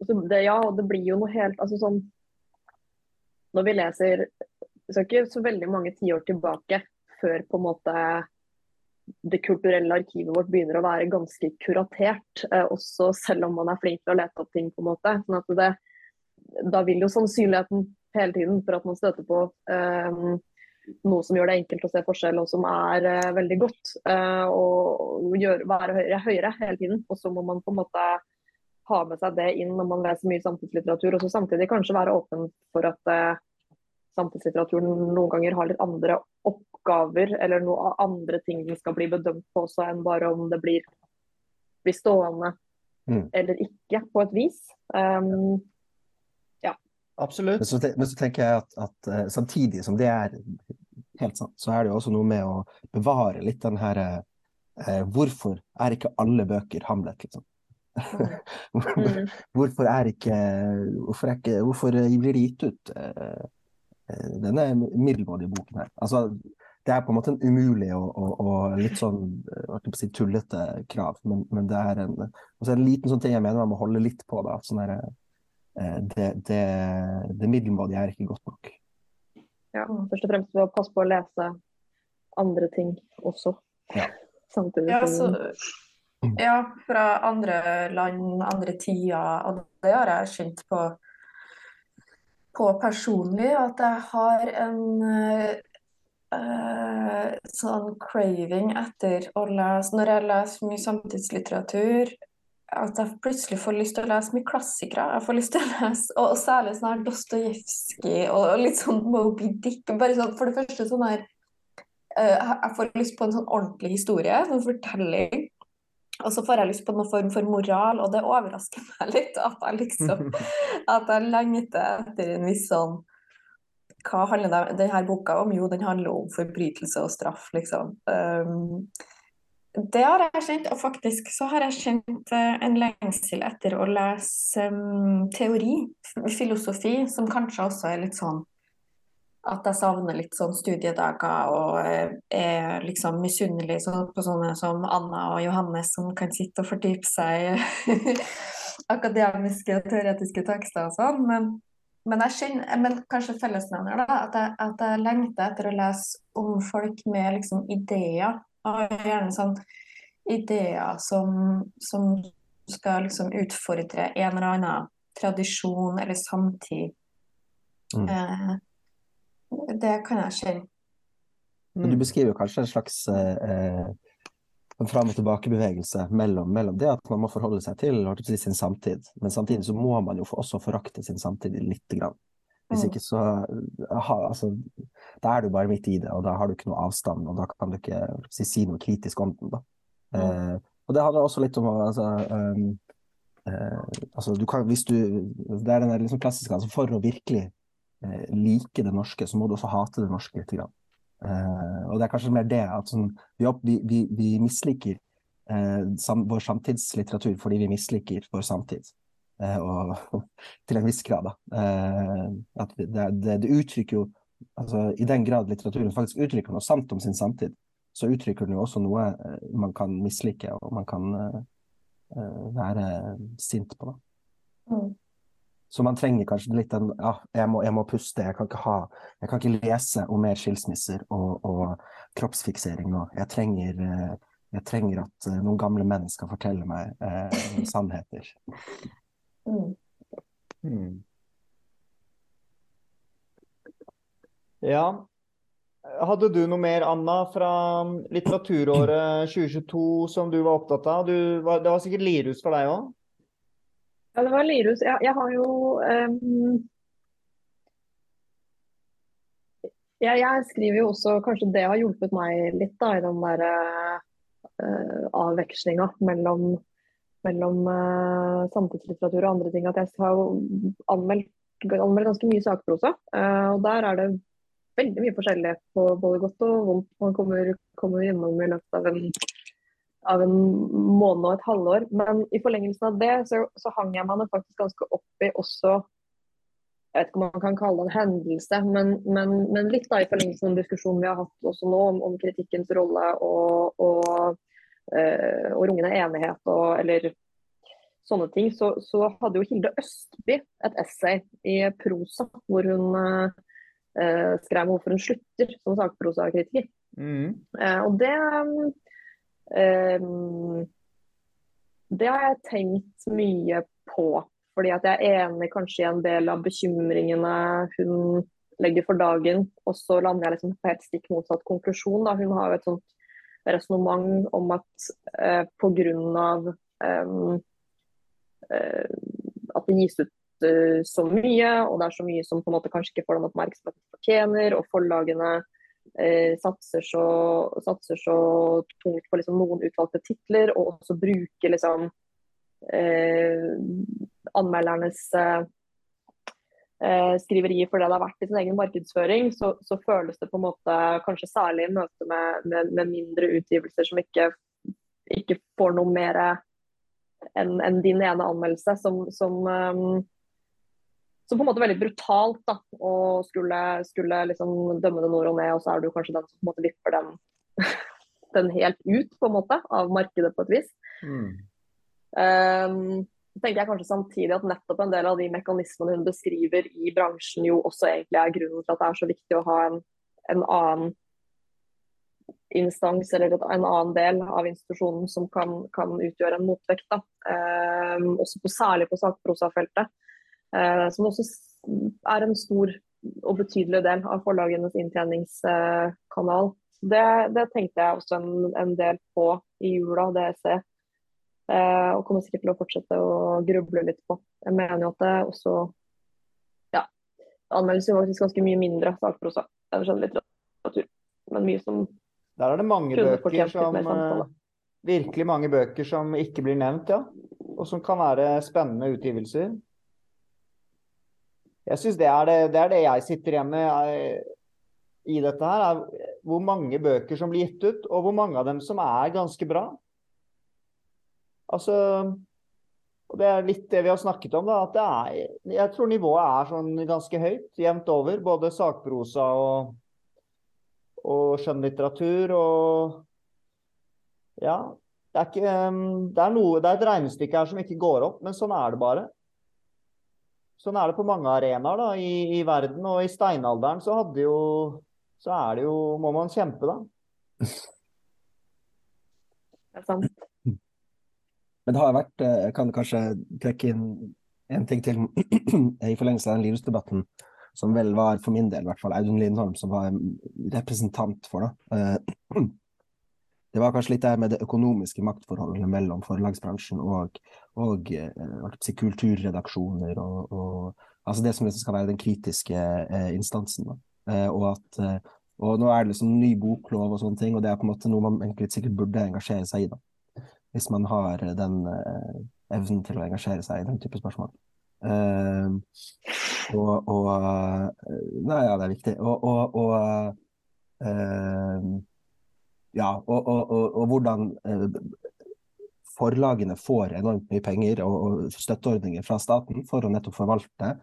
Altså, det, ja, det blir jo noe helt altså sånn Når vi leser Vi skal ikke så veldig mange tiår tilbake før på en måte det kulturelle arkivet vårt begynner å være ganske kuratert, eh, også selv om man er flink til å lete opp ting. på en måte. Sånn at det, Da vil jo sannsynligheten hele tiden for at man støter på eh, noe som gjør det enkelt å se forskjell, og som er eh, veldig godt, eh, og gjør, være høyere, høyere hele tiden. Og så må man på en måte ha med seg det inn når man leser mye samtidslitteratur, og så samtidig kanskje være åpen for at eh, samtidslitteraturen noen ganger har litt andre oppgaver, eller noe andre ting den skal bli bedømt på også, enn bare om det blir, blir stående Mm. eller ikke, på et vis. Um, Absolutt. Men så, men så tenker jeg at, at eh, samtidig som det er helt sant, så er det jo også noe med å bevare litt den her eh, Hvorfor er ikke alle bøker Hamlet, liksom? Mm, hvorfor er ikke Hvorfor, er ikke, hvorfor blir det gitt ut eh, eh, denne middelmådige boken her? Altså, det er på en måte en umulig og, og, og litt sånn eh, si, tullete krav, men, men det er en, også en liten sånn ting jeg mener man må holde litt på. da, sånn eh, det, det, det middelmådige er ikke godt nok. ja, først og fremst ved å passe på å lese andre ting også. Ja. Samtidig Ja, som så, ja, fra andre land, andre tider, og det har jeg kjent på, på personlig, at jeg har en eh, sånn craving etter å lese Når jeg leser mye samtidslitteratur, at jeg plutselig får lyst til å lese mye klassikere. Jeg får lyst til å lese, og, og særlig sånn her Dostojevskij og, og litt sånn Moby Dick. Bare sånn, for det første sånn her uh, jeg får lyst på en sånn ordentlig historie, sånn fortelling. Og så får jeg lyst på noen form for moral, og det overrasker meg litt at jeg liksom At jeg lengter etter en viss sånn Hva handler det- denne boka om? Jo, den handler om forbrytelse og straff, liksom. Um, det har jeg kjent, og faktisk så har jeg kjent eh, en lengsel etter å lese um, teori, filosofi, som kanskje også er litt sånn at jeg savner litt sånn studiedager og eh, er liksom misunnelig på sånne som Anna og Johannes som kan sitte og fordype seg i akademiske og teoretiske tekster og sånn. Men, men, jeg skjønner, men kanskje fellesnevner da, at jeg, at jeg lengter etter å lese om folk med liksom ideer. Og gjerne sånn ideer som, som skal liksom utfordre en eller annen tradisjon eller samtid. Mm. Eh, det kan jeg kjenne. Men du beskriver kanskje en slags eh, eh, en fram og tilbake-bevegelse mellom, mellom det at man må forholde seg til si, sin samtid, men samtidig så må man jo også forakte sin samtid lite grann. Hvis Mm. ikke så aha, altså, Da er du bare midt i det, og da har du ikke noe avstand, og da kan du ikke si, si noe kritisk om den. da. Eh, og det handler også litt om altså, um, eh, altså du kan, hvis du, Det er den liksom klassiske altså For å virkelig eh, like det norske, så må du også hate det norske litt. Eh, og det er kanskje mer det at sånn, vi, vi, vi, misliker eh, vår samtidslitteratur fordi vi misliker vår samtid. Eh, og til en viss grad, da. Eh, det, det, det uttrykker jo altså, I den grad litteraturen faktisk uttrykker noe sant om sin samtid, så uttrykker den jo også noe eh, man kan mislike og man kan eh, eh, være sint på. Da. Mm. Så man trenger kanskje litt den ja, jeg må, jeg må puste, jeg kan ikke ha Jeg kan ikke lese om mer skilsmisser og, og kroppsfiksering nå. Jeg trenger, eh, jeg trenger at eh, noen gamle menn skal fortelle meg eh, sannheter. Mm. Ja. Hadde du noe mer, Anna, fra litteraturåret 2022 som du var opptatt av? Du, det var sikkert Lirus for deg òg? Ja, det var Lirus. Jeg, jeg har jo um, jeg, jeg skriver jo også Kanskje det har hjulpet meg litt da, i den der uh, avvekslinga mellom, mellom uh, samtidslitteratur og andre ting. At jeg har anmeldt, anmeldt ganske mye sakprosa. Uh, og der er det veldig mye forskjellig på både godt og vondt man kommer, kommer innom i løpet av en av en måned og et halvår. Men i forlengelsen av det så, så hang jeg meg faktisk ganske opp i også jeg vet ikke om man kan kalle det en hendelse, men, men, men litt da i forlengelsen av den diskusjonen vi har hatt også nå om, om kritikkens rolle og, og, øh, og rungende enighet og, eller sånne ting, så, så, hadde jo Hilde Østby et essay i prosa hvor hun uh, skrev om hvorfor hun slutter som sakprosakritiker. Mm. Uh, og det um, det har jeg tenkt mye på. Fordi at jeg er enig kanskje i en del av bekymringene hun legger for dagen. Og så lander jeg liksom på helt stikk motsatt konklusjon. Da. Hun har jo et sånt resonnement om at eh, pga. Um, eh, at det gis ut uh, så mye, og det er så mye som på en måte kanskje ikke får den oppmerksomheten de fortjener, og forlagene eh, satser, så, satser, så, tungt på liksom, noen utvalgte titler, og også bruker liksom eh, anmeldernes eh, eh, skriverier for det det har vært i sin egen markedsføring, så, så, føles det på en måte kanskje særlig i møte med, med, med mindre utgivelser som ikke, ikke får noe mer enn en din ene anmeldelse, som, som, um, som, på en måte veldig brutalt da, å skulle, skulle liksom dømme det nord og ned, og så er du kanskje den som på en vipper den, den helt ut på en måte, av markedet på et vis. Mm. Um, tenker jeg kanskje samtidig at nettopp en del av de mekanismene hun beskriver i bransjen, jo også egentlig er grunnen til at det er så viktig å ha en, en annen instans eller en annen del av institusjonen som kan, kan utgjøre en motvekt. Eh, også på, særlig på sakprosafeltet, som også er en stor og betydelig del av forlagenes inntjeningskanal. Det, det tenkte jeg også en, en del på i jula, det jeg ser. Eh, og kommer sikkert til å fortsette å gruble litt på. Jeg mener jo at det også ja, anmeldes jo faktisk ganske mye mindre sakprosa enn skjønnlitteratur. Men mye som Der er det mange bøker som uh, Virkelig mange bøker som ikke blir nevnt, ja. Og som kan være spennende utgivelser. Jeg syns det, det, det, er det jeg sitter igjen med er, i dette her. er Hvor mange bøker som blir gitt ut, og hvor mange av dem som er ganske bra. Altså og Det er litt det vi har snakket om. da, at er, Jeg tror nivået er sånn ganske høyt, jevnt over. Både sakprosa og, og skjønnlitteratur. Og ja det er, ikke, det, er noe, det er et regnestykke her som ikke går opp, men sånn er det bare. Sånn er det på mange arenaer da, i, i, verden. Og i steinalderen så hadde jo Så er det jo Må man kjempe, da. Det er sant. Men det har vært Jeg eh, kan kanskje trekke inn en ting til i forlengelse av den livsdebatten, som vel var, for min del i hvert fall, Audun Lindholm som var representant for. da. Eh, det var kanskje litt det med det økonomiske maktforholdet mellom forlagsbransjen og, og eh, si, kulturredaksjoner, og, og, altså det som liksom skal være den kritiske eh, instansen. Eh, og, at, og nå er det liksom ny boklov og sånne ting, og det er på en måte noe man egentlig sikkert burde engasjere seg i. da hvis man har den uh, evnen til å engasjere seg i den type spørsmål. Uh, og, og uh, Nei, ja, det er viktig. Og, og, og Ja, og, hvordan forlagene får enormt mye penger og, støtteordninger fra staten for å nettopp forvalte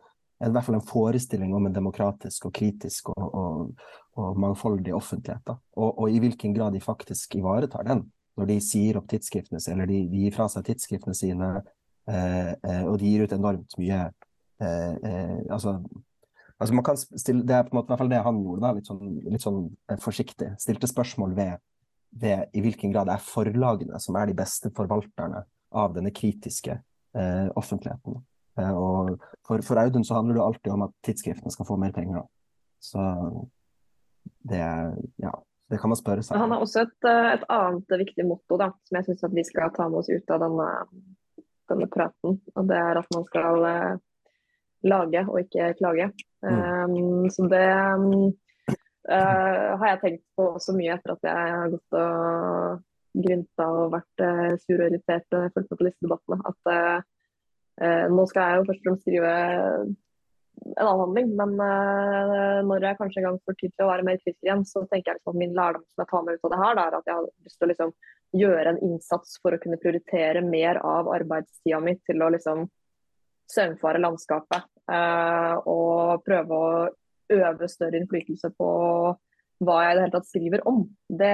i hvert fall en forestilling om en demokratisk og kritisk og, og, og mangfoldig offentlighet. Og, og, i hvilken grad de faktisk ivaretar den når de sier opp tidsskriftene sine, eller de, de gir fra seg tidsskriftene sine, eh, eh, og de gir ut enormt mye eh, eh altså, altså, man kan stille, Det er på en måte hvert fall det han gjorde, da, litt sånn, litt sånn eh, forsiktig. Stilte spørsmål ved, ved, i hvilken grad det er forlagene som er de beste forvalterne av denne kritiske eh, offentligheten. og for, for, Audun så handler det alltid om at tidsskriftene skal få mer penger. Så det Ja. Det kan man spørre seg. Han har også et, eh, et annet viktig motto da, som jeg syns vi skal ta med oss ut av denne, denne, praten. Og det er at man skal uh, lage og ikke klage. Mm. Um, så det um, uh, har jeg tenkt på så mye etter at jeg har gått og grynta og vært uh, sur og irritert og fulgt med på disse debattene. At nå skal jeg jo først og fremst skrive en avhandling. Men uh, når jeg kanskje en gang får tid til å være mer kritisk igjen, så tenker jeg liksom at min lærdom som jeg tar med ut av det her, er at jeg har lyst til å liksom, gjøre en innsats for å kunne prioritere mer av arbeidstida mi til å liksom søvnfare landskapet og prøve å øve større innflytelse på hva jeg i det hele tatt skriver om. Det,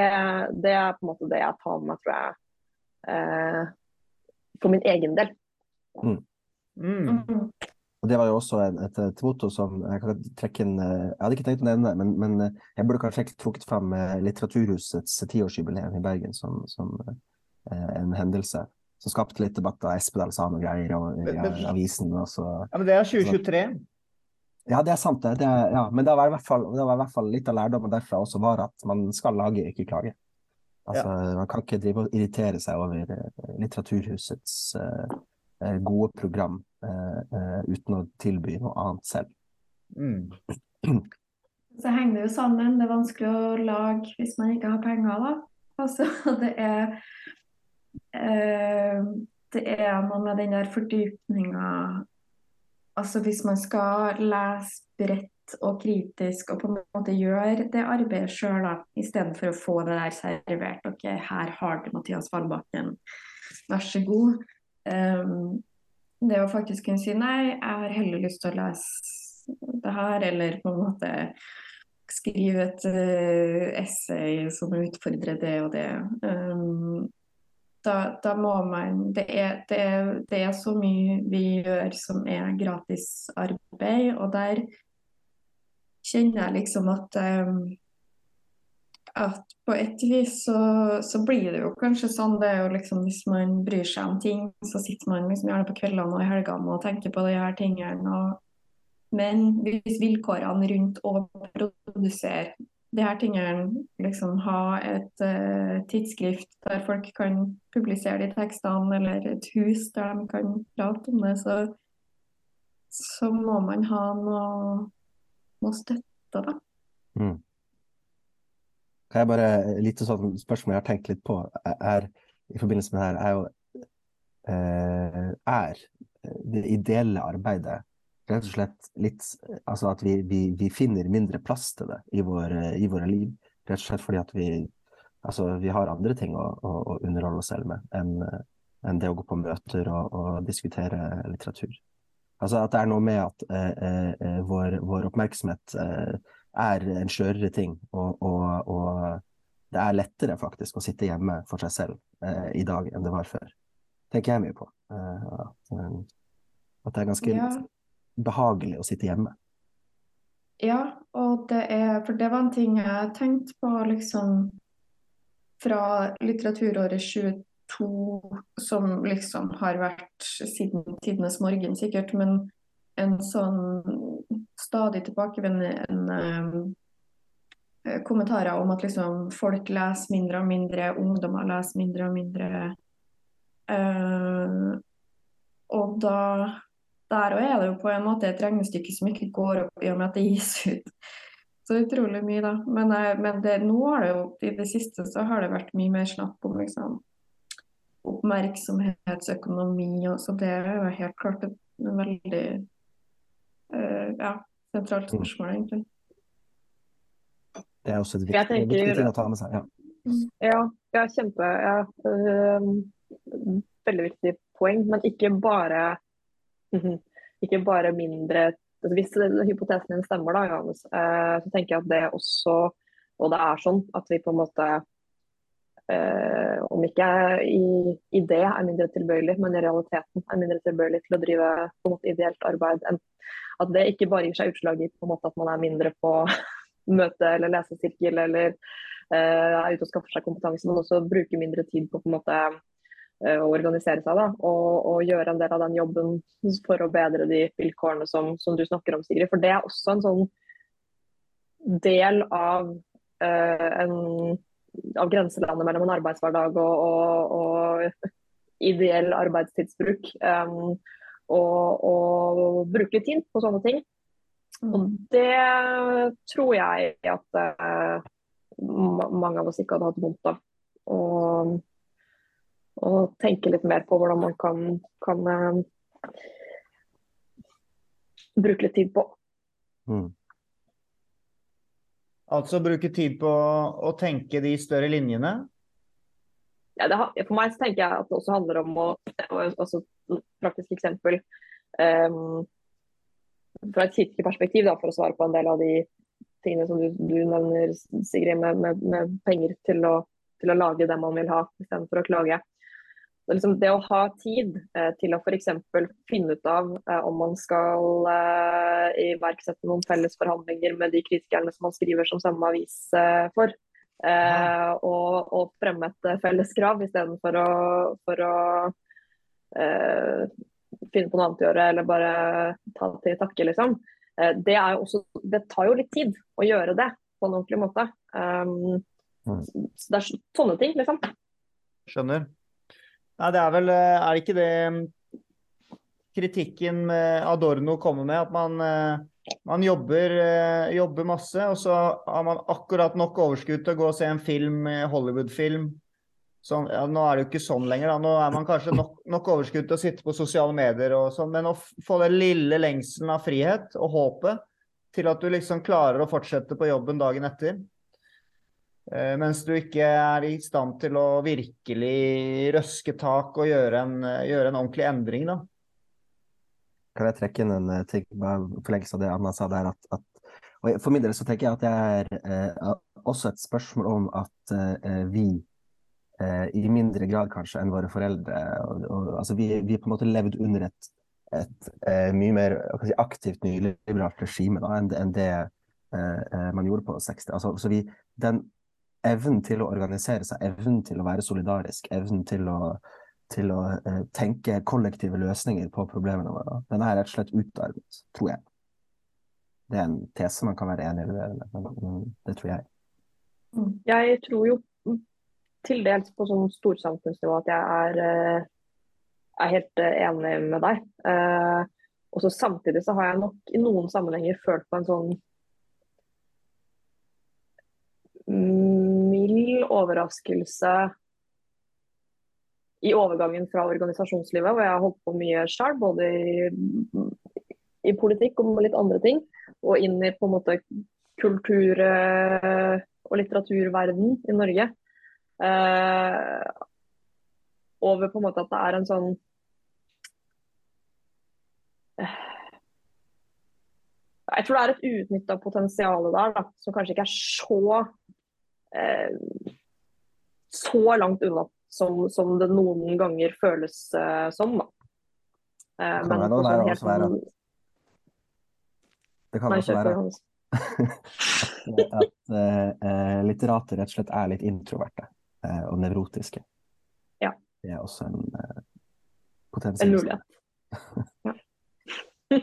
det er på en måte det jeg tar med meg, tror jeg, eh, for min egen del. Mm. Mm. Og Det var jo også et, et, et motto som jeg kan trekke inn Jeg hadde ikke tenkt å nevne det, men, men eh, jeg burde kanskje trukket fram eh, Litteraturhusets tiårsjubileum i Bergen som, som eh, en hendelse. Som skapte litt debatt av Espedal sa noen greier og, men- avisen. Og så. Ja, men det er 2023. Ja, det er sant, det. det er, ja. Men det var, i hvert fall, det var i hvert fall litt av lærdommen derfra også var at man skal lage, ikke klage. Altså, Man kan ikke drive og irritere seg over eh, Litteraturhusets eh, eh, gode program uh, uh, uten å tilby noe annet selv. Mm. Så henger det jo sammen. Det er vanskelig å lage hvis man ikke har penger, da. Altså, det er eh, Det er noe med den der fordypninga Altså hvis man skal lese bredt og kritisk og på en måte gjøre det arbeidet sjøl, istedenfor å få det der servert. OK, her har du Mathias Fallbakken, vær så god. Um, det å faktisk kunne si nei, jeg har heller lyst til å lese det her, eller på en måte skrive et uh, essay som utfordrer det og det. Um, da, da, må man det er, det, er, det er, så mye vi gjør som er gratis arbeid, og der kjenner jeg liksom at um, at på et vis så, så, blir det jo kanskje sånn det er jo liksom Hvis man bryr seg om ting, så sitter man liksom gjerne på kveldene og i helgene og tenker på de her tingene. Og, men hvis vilkårene rundt å produsere de her tingene, liksom ha et uh, tidsskrift der folk kan publisere de tekstene, eller et hus der de kan prate om det, så, så må man ha noe, noe støtte, da. Mm. Jeg bare, litt sånn spørsmål jeg har tenkt litt på, er, i forbindelse med det her, er jo eh, Er det ideelle arbeidet rett og slett litt Altså at vi, vi, vi finner mindre plass til det i, vår, i, våre liv. Rett og slett fordi at vi Altså, vi har andre ting å, å, å underholde oss selv med enn enn det å gå på møter og, og, diskutere litteratur. Altså at det er noe med at eh, eh, vår, vår, oppmerksomhet eh, er en skjørere ting, og, og, og, det er lettere faktisk å sitte hjemme for seg selv eh, i dag enn det var før. tenker jeg mye på. Eh, at, at, det er ganske ja. Behagelig å sitte hjemme. Ja, og det er For det var en ting jeg tenkte på liksom fra litteraturåret 22, som liksom har vært siden tidenes morgen sikkert, men en sånn stadig tilbakevendende um, kommentarer om at liksom folk leser mindre og mindre, ungdommer leser mindre og mindre. Uh, og da der òg er det jo på en måte et regnestykke som ikke går opp i og med at det gis ut så utrolig mye, da. Men, men det, nå har det jo i det siste så har det vært mye mer snakk om liksom oppmerksomhetsøkonomi, og så det er jo helt klart et veldig uh, ja, sentralt spørsmål, egentlig. Det er også et viktig, tenker, viktig ting å ta med seg. Ja, ja, ja kjempe. Ja, øh, veldig viktig poeng, men ikke bare ikke bare mindre altså Hvis hypotesen din stemmer, da, Johannes, øh, så tenker jeg at det også Og det er sånn at vi på en måte øh, om ikke i, i det er mindre tilbøyelig, men i realiteten er mindre tilbøyelig til å drive på en måte ideelt arbeid. At det ikke bare gir seg utslag i på en måte at man er mindre på møte eller lesesirkel eller uh, er ute og skaffer seg kompetanse, men også bruker mindre tid på, på en måte å organisere seg da, og, og, gjøre en del av den jobben for å bedre de vilkårene som, som, du snakker om, Sigrid. For det er også en sånn del av, uh, en, av grenselandet mellom en arbeidshverdag og, og, og ideell arbeidstidsbruk. Um, og, bruke tid på sånne ting. Og det tror jeg at uh, mange av oss ikke hadde hatt vondt av. Og, og tenke litt mer på hvordan man kan, kan uh, bruke litt tid på. Mm. Altså bruke tid på å tenke de større linjene? Ja, det, for meg så tenker jeg at det også handler om å et Praktisk eksempel. Um, fra et kirkeperspektiv, da, for å svare på en del av de tingene som du, du nevner, Sigrid, med, med, med penger til å, til å, lage det man vil ha, istedenfor å klage. Det, liksom, det å ha tid eh, til å f.eks. finne ut av eh, om man skal eh, iverksette noen felles forhandlinger med de kritikerne som man skriver som samme avis eh, for, eh, og, og, fremme et felles krav istedenfor å, for å eh, finne på noe annet å gjøre eller bare ta til takke, liksom. Eh, det, også, det, tar jo litt tid å gjøre det på en ordentlig måte. Um, mm. så det er sånne ting, liksom. Skjønner. Nei, det er vel eh, Er det ikke det mm, kritikken Adorno kommer med? At man, eh, man jobber, jobber, masse, og så har man akkurat nok overskudd til å gå og se en film, Hollywood-film, Sånn, ja, nå er det jo ikke sånn lenger. Da. Nå er man kanskje nok, nok overskudd til å sitte på sosiale medier og sånn, men å få den lille lengselen av frihet og håpet til at du liksom klarer å fortsette på jobben dagen etter. Eh, mens du ikke er i stand til å virkelig røske tak og gjøre en, gjøre en ordentlig endring, da. Kan jeg trekke inn en eh, ting på forlengelse av det Anna sa der? At, at, for min del så tenker jeg at det er eh, også et spørsmål om at eh, vi eh, i mindre grad kanskje enn våre foreldre. Og, og, altså vi, vi på en måte levd under et, et eh, mye mer si, aktivt nyliberalt regime da, enn, enn det eh, eh man gjorde på 60. Altså, så vi, den evnen til å organisere seg, evnen til å være solidarisk, evnen til å, til å eh, tenke kollektive løsninger på problemene våre, den er rett og slett utarmet, tror jeg. Det er en tese man kan være enig i, men, det tror jeg. Jeg tror jo til dels på sånn storsamfunnsnivå at jeg er, eh, er helt eh, enig med deg. Eh, og så Samtidig så har jeg nok i noen sammenhenger følt på en sånn overraskelse i overgangen fra organisasjonslivet, hvor jeg har holdt på mye sjøl, både i, i, politikk og litt andre ting, og inn i på en måte kultur- og litteraturverden i Norge. Eh, over på en måte at det er en sånn uh, Jeg tror det er et uutnytta potensial der, da, som kanskje ikke er så uh, så langt unna som, som, det noen ganger føles som. Da. men noe der også være Det kan også være at uh, litterater rett og slett er litt introverte. Eh, og nevrotiske. Ja. Det er også en uh, potensiell En mulighet. ja.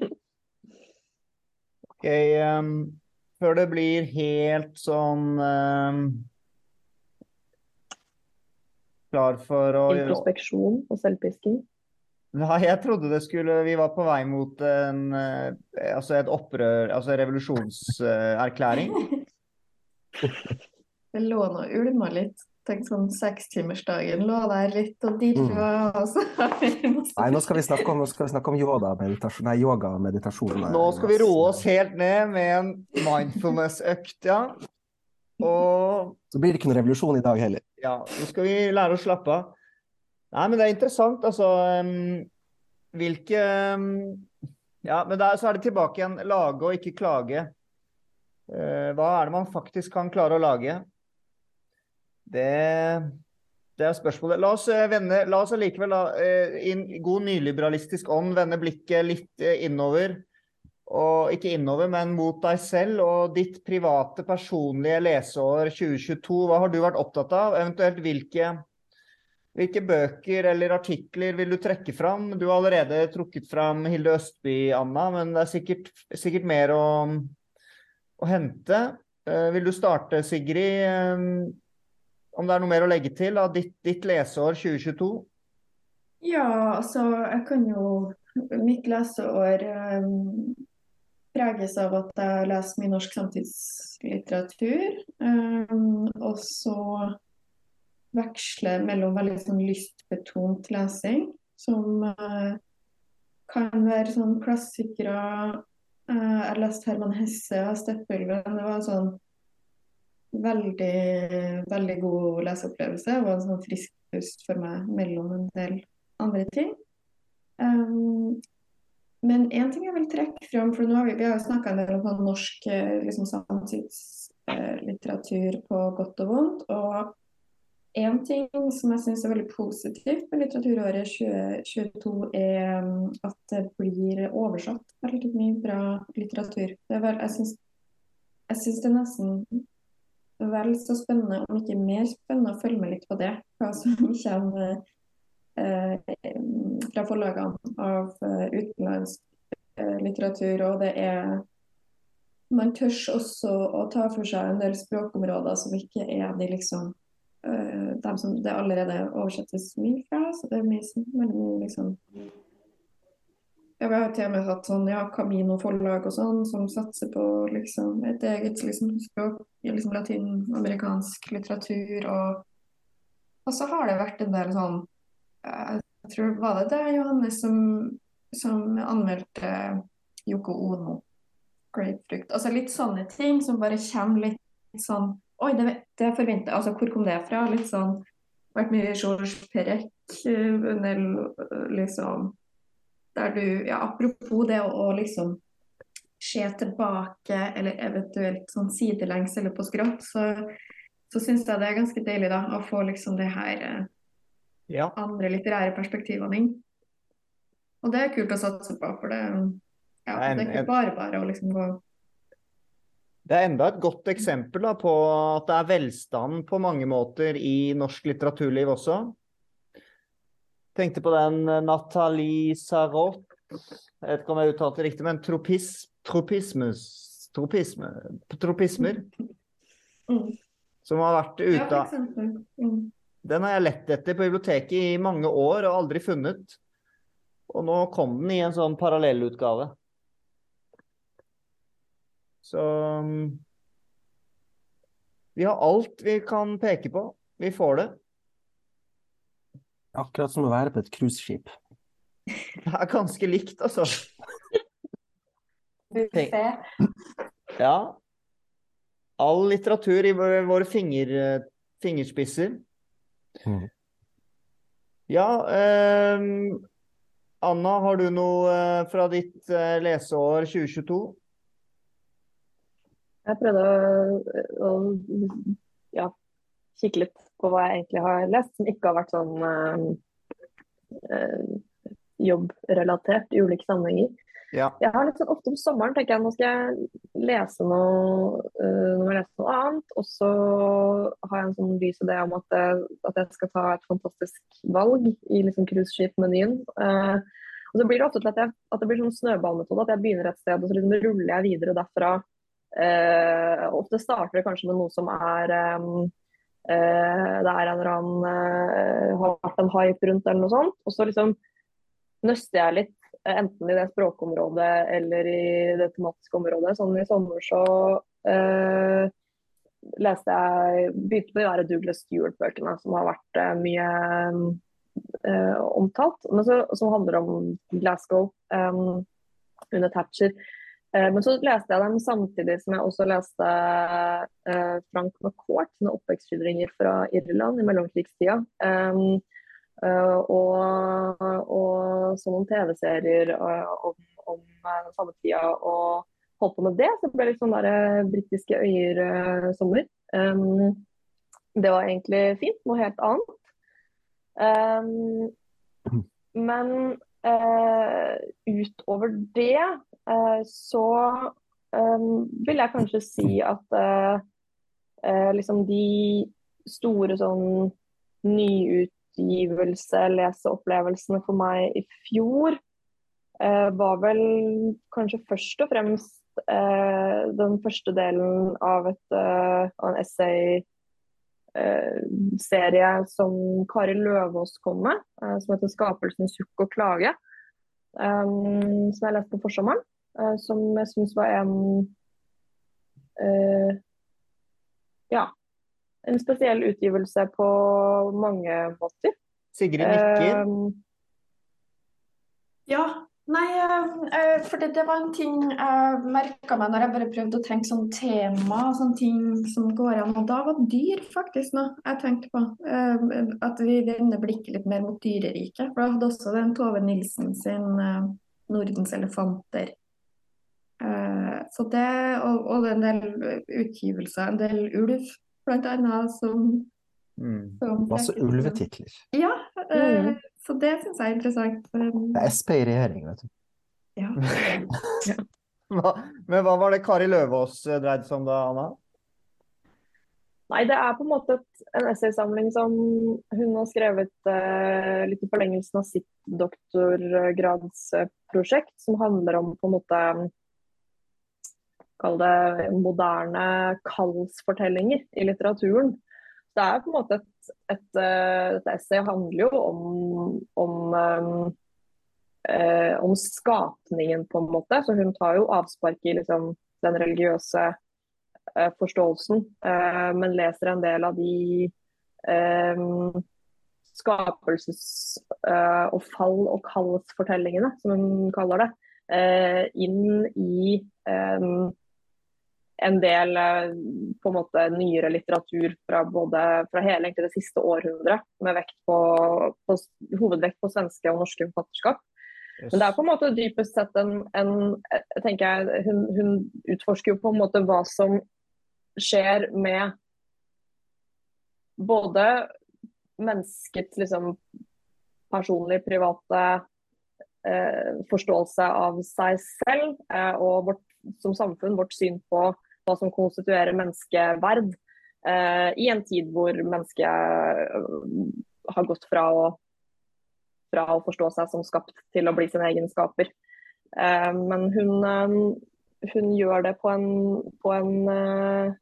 ok, um, før det blir helt sånn eh, Klar for å Introspeksjon og selvpisking? Nei, jeg trodde det skulle Vi var på vei mot en, altså et opprør, altså en revolusjonserklæring. det lå nå ulma litt. Tenk sånn sekstimersdagen lå der litt, og dit mm. var altså. Nei, nå skal vi snakke om, vi snakke om yoga, meditasjon, nei, yoga meditasjon nei. Nå skal vi roe oss helt ned med en mindfulness-økt, ja. Og Så blir det ikke noen revolusjon i dag heller. Ja, nå skal vi lære å slappe av. Nei, men det er interessant, altså. Um, hvilke um, Ja, men der, så er det tilbake igjen. Lage og ikke klage. Uh, hva er det man faktisk kan klare å lage? Det, det er spørsmålet. La oss, eh, vende, la oss likevel da, i en god nyliberalistisk ånd vende blikket litt eh, innover. Og ikke innover, men mot deg selv og ditt private, personlige leseår 2022. Hva har du vært opptatt av? Eventuelt hvilke, hvilke bøker eller artikler vil du trekke fram? Du har allerede trukket fram Hilde Østby, Anna, men det er sikkert, sikkert mer å, å hente. Vil du starte, Sigrid? Om det er noe mer å legge til av ditt, ditt leseår 2022? Ja, altså jeg kan jo Mitt leseår um, preges av at jeg leser mye norsk samtidslitteratur. Um, og så veksler mellom veldig sånn lystbetont lesing, som uh, kan være sånn klassikere. Uh, jeg har lest Herman Hesse av Steppelven. Det var sånn veldig, veldig god leseopplevelse og en sånn frisk pust for meg mellom en del andre ting. Um, men én ting jeg vil trekke fram, for nå har vi, vi har jo snakka en del om sånn norsk eh, liksom, samtidslitteratur på godt og vondt. og en ting som jeg syns er veldig positivt med litteraturåret 2022, er um, at det blir oversatt veldig mye bra litteratur. Vel, jeg syns det er nesten vel så spennende, om ikke mer spennende, å følge med litt på det. Hva som kommer eh, fra forlagene av uh, utenlandsk eh, litteratur. Og det er Man tør også å ta for seg en del språkområder som ikke er de liksom eh, dem som det allerede oversettes mye fra. Så det er mye som liksom ja, Vi har til og med hatt sånn ja, Camino forlag og sånn, som satser på liksom, et eget liksom, språk, liksom latinamerikansk litteratur. Og, og, så har det vært en del sånn Jeg tror var det det, Johannes, som, som anmeldte Yoko Ono. 'Grapefruit'. Altså litt sånne ting som bare kommer litt sånn Oi, det, det forventer Altså, hvor kom det fra? Litt sånn Vært mye Georges Perec, en del liksom der du, ja, Apropos det å, å liksom se tilbake, eller eventuelt sånn sidelengs eller på skrått, så, så syns jeg det er ganske deilig da, å få liksom det her eh, ja. andre litterære perspektivene inn. Og det er kult å satse på, for det, ja, det er ikke bare bare å liksom gå det er enda et godt eksempel da, på at det er velstand på mange måter i norsk litteraturliv også. Tenkte på den eh, Nathalie Sarot, jeg vet ikke om jeg uttalte det riktig, men tropis, tropismus, tropisme, tropismer. mm. Som har vært ute av. Mm. Den har jeg lett etter på biblioteket i mange år og aldri funnet. Og nå kom den i en sånn parallellutgave. Så um, Vi har alt vi kan peke på. Vi får det. Akkurat som å være på et cruiseskip. Det er ganske likt, altså. Ja. All litteratur i våre finger, fingerspisser. Mm. Ja, ehm, Anna, har du noe eh, fra ditt eh, leseår 2022? Jeg prøvde å, å ja, kikke litt på hva jeg egentlig har lest, som ikke har vært sånn eh, jobbrelatert i ulike sammenhenger. Ja. Jeg har litt sånn ofte om sommeren tenker jeg nå skal jeg lese noe, øh, nå må jeg lese noe annet. Og så har jeg en sånn lys idé om at, at jeg skal ta et fantastisk valg i liksom cruiseskipmenyen. Uh, og så blir det ofte til at, jeg, at det blir sånn snøballmetode, at jeg begynner et sted og så liksom ruller jeg videre derfra. Uh, ofte starter det kanskje med noe som er um, det er en eller annen har vært en hype rundt eller noe sånt. Og så liksom nøster jeg litt enten i det språkområdet eller i det tematiske området. Sånn I sommer så uh, leste jeg begynte med å være Douglas Stewart-bøkene, som har vært uh, mye uh, omtalt. Men så, som handler om Glasgow um, under Thatcher. Men så leste jeg dem samtidig som jeg også leste Frank McCourt sine oppvekstskildringer fra Irland i mellomkrigstida. Uh, og, og så noen TV-serier om, om den samme tida. Og holdt på med det. Så det ble litt sånn der britiske øyer-sommer. Det var egentlig fint. Noe helt annet. Men utover det så um, vil jeg kanskje si at liksom de store sånn nyutgivelse, leseopplevelsene for meg i fjor, eh, var vel kanskje først og fremst eh, den første delen av, et, eh, av en essay-serie eh, som Kari Løvaas kom med, eh, som heter 'Skapelsen, sukk og klage'. Som jeg leste på forsommeren. Uh, som jeg syns var en uh, Ja, en spesiell utgivelse på mange måter. Sigrid nikker. Um, Ja, nei, uh, for det, det, var en ting jeg merka meg når jeg bare prøvde å tenke sånn tema, sånne ting som går an. Og da var dyr faktisk noe jeg tenkte på. Uh, at vi vender blikket litt mer mot dyreriket. For da hadde også den Tove Nilsen sin uh, Nordens elefanter. Så det, og, og det er en del utgivelser, en del ulv blant annet, som, Mm. som Masse ulvetitler. Ja, mm. uh, så det syns jeg er interessant. Det er Sp i regjering, vet du. ja. Hva, men hva var det Kari Løvaas eh, dreide seg om da, Anna? Nei, det er på en måte et, en essaysamling som hun har skrevet eh, litt i forlengelsen av sitt doktorgradsprosjekt, som handler om på en måte Kall det moderne kallsfortellinger i litteraturen. Det er på en måte et, et, eh, et essay handler jo om, om eh, eh, om skapningen, på en måte. Så hun tar jo avspark i liksom, den religiøse eh, forståelsen, eh, men leser en del av de eh, skapelses- og fall- og kallsfortellingene, som hun kaller det, inn i en del eh, på en måte nyere litteratur fra, både, fra hele egentlig det siste århundret, med på, på, hovedvekt på svenske og norske forfatterskap. Men det er på en måte dypest sett en, en jeg tenker jeg, hun, hun utforsker jo på en måte hva som skjer med både menneskets liksom personlig, private eh, forståelse av seg selv eh, og vårt, som samfunn vårt syn på hva som konstituerer menneskeverd eh, i en tid hvor mennesket eh, har gått fra å fra å forstå seg som skapt til å bli sin egen skaper. Eh, men hun, eh, hun gjør det på en, på en eh,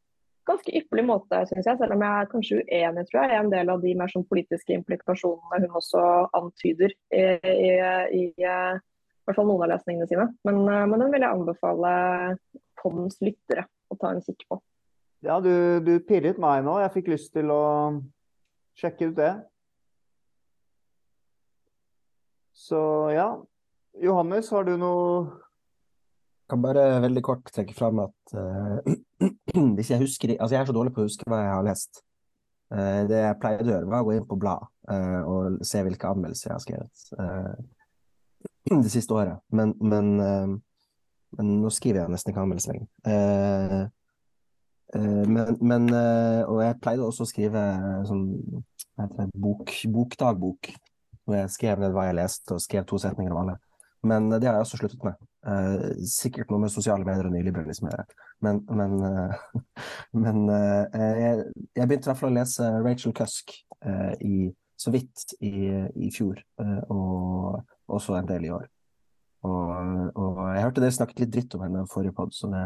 ganske ypperlig måte, syns jeg. Selv om jeg er kanskje uenig tror jeg, i en del av de mer sånn politiske implikasjonene hun også antyder i, i, i, i hvert fall noen av lesningene sine. Men, eh, men den vil jeg anbefale poddens lyttere å ta en kikk på. Ja, du, du pirret meg nå. Jeg fikk lyst til å sjekke ut det. Så ja. Johannes, har du noe Jeg kan bare veldig kort trekke fram at uh, hvis jeg husker Altså, jeg er så dårlig på å huske hva jeg har lest. Uh, det jeg pleide å gjøre, var å gå inn på blad uh, og se hvilke anmeldelser jeg har skrevet eh, det siste året. Men, men, eh, men nå skriver jeg nesten ikke anmeldelser lenger. Eh, eh, men, men eh, Og jeg pleide også å skrive sånn heter det, bok, bokdagbok, hvor jeg skrev ned hva jeg leste, og skrev to setninger om alle. Men det har jeg også sluttet med. Eh, sikkert noe med sosiale medier og nyliberalisme å gjøre. Men, men, eh, men eh, jeg, jeg begynte i hvert fall å lese Rachel Cusk eh, i, så vidt i, i fjor, eh, og også en del i år. Og, og jeg hørte dere snakket litt dritt om henne i forrige pod, så det,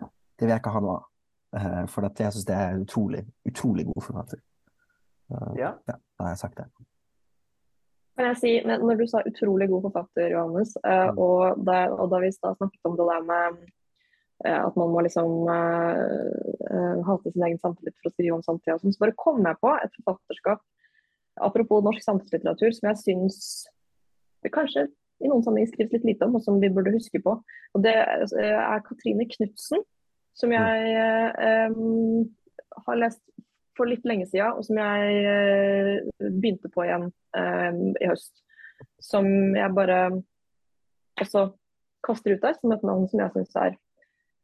det vil jeg ikke ha noe av. Eh, for at jeg syns det er utrolig, utrolig god forfatter. Ja. ja, da har jeg sagt det. Kan jeg si, men Når du sa utrolig god forfatter, Johannes, eh, Mm. og, da, og da vi da snakket om det der med eh, at man må liksom eh, eh, hate sin egen samtidig for å skrive om samtida, så bare kom jeg på et forfatterskap, apropos norsk samtidslitteratur, som jeg syns det kanskje i noen sammenhenger skrives litt lite om, og som vi burde huske på. Og Det eh, er Katrine Knutsen, som jeg eh, har lest for litt lenge siden, og som jeg eh, begynte på igjen eh, i høst. Som jeg bare også kaster ut der, som et navn som jeg syns er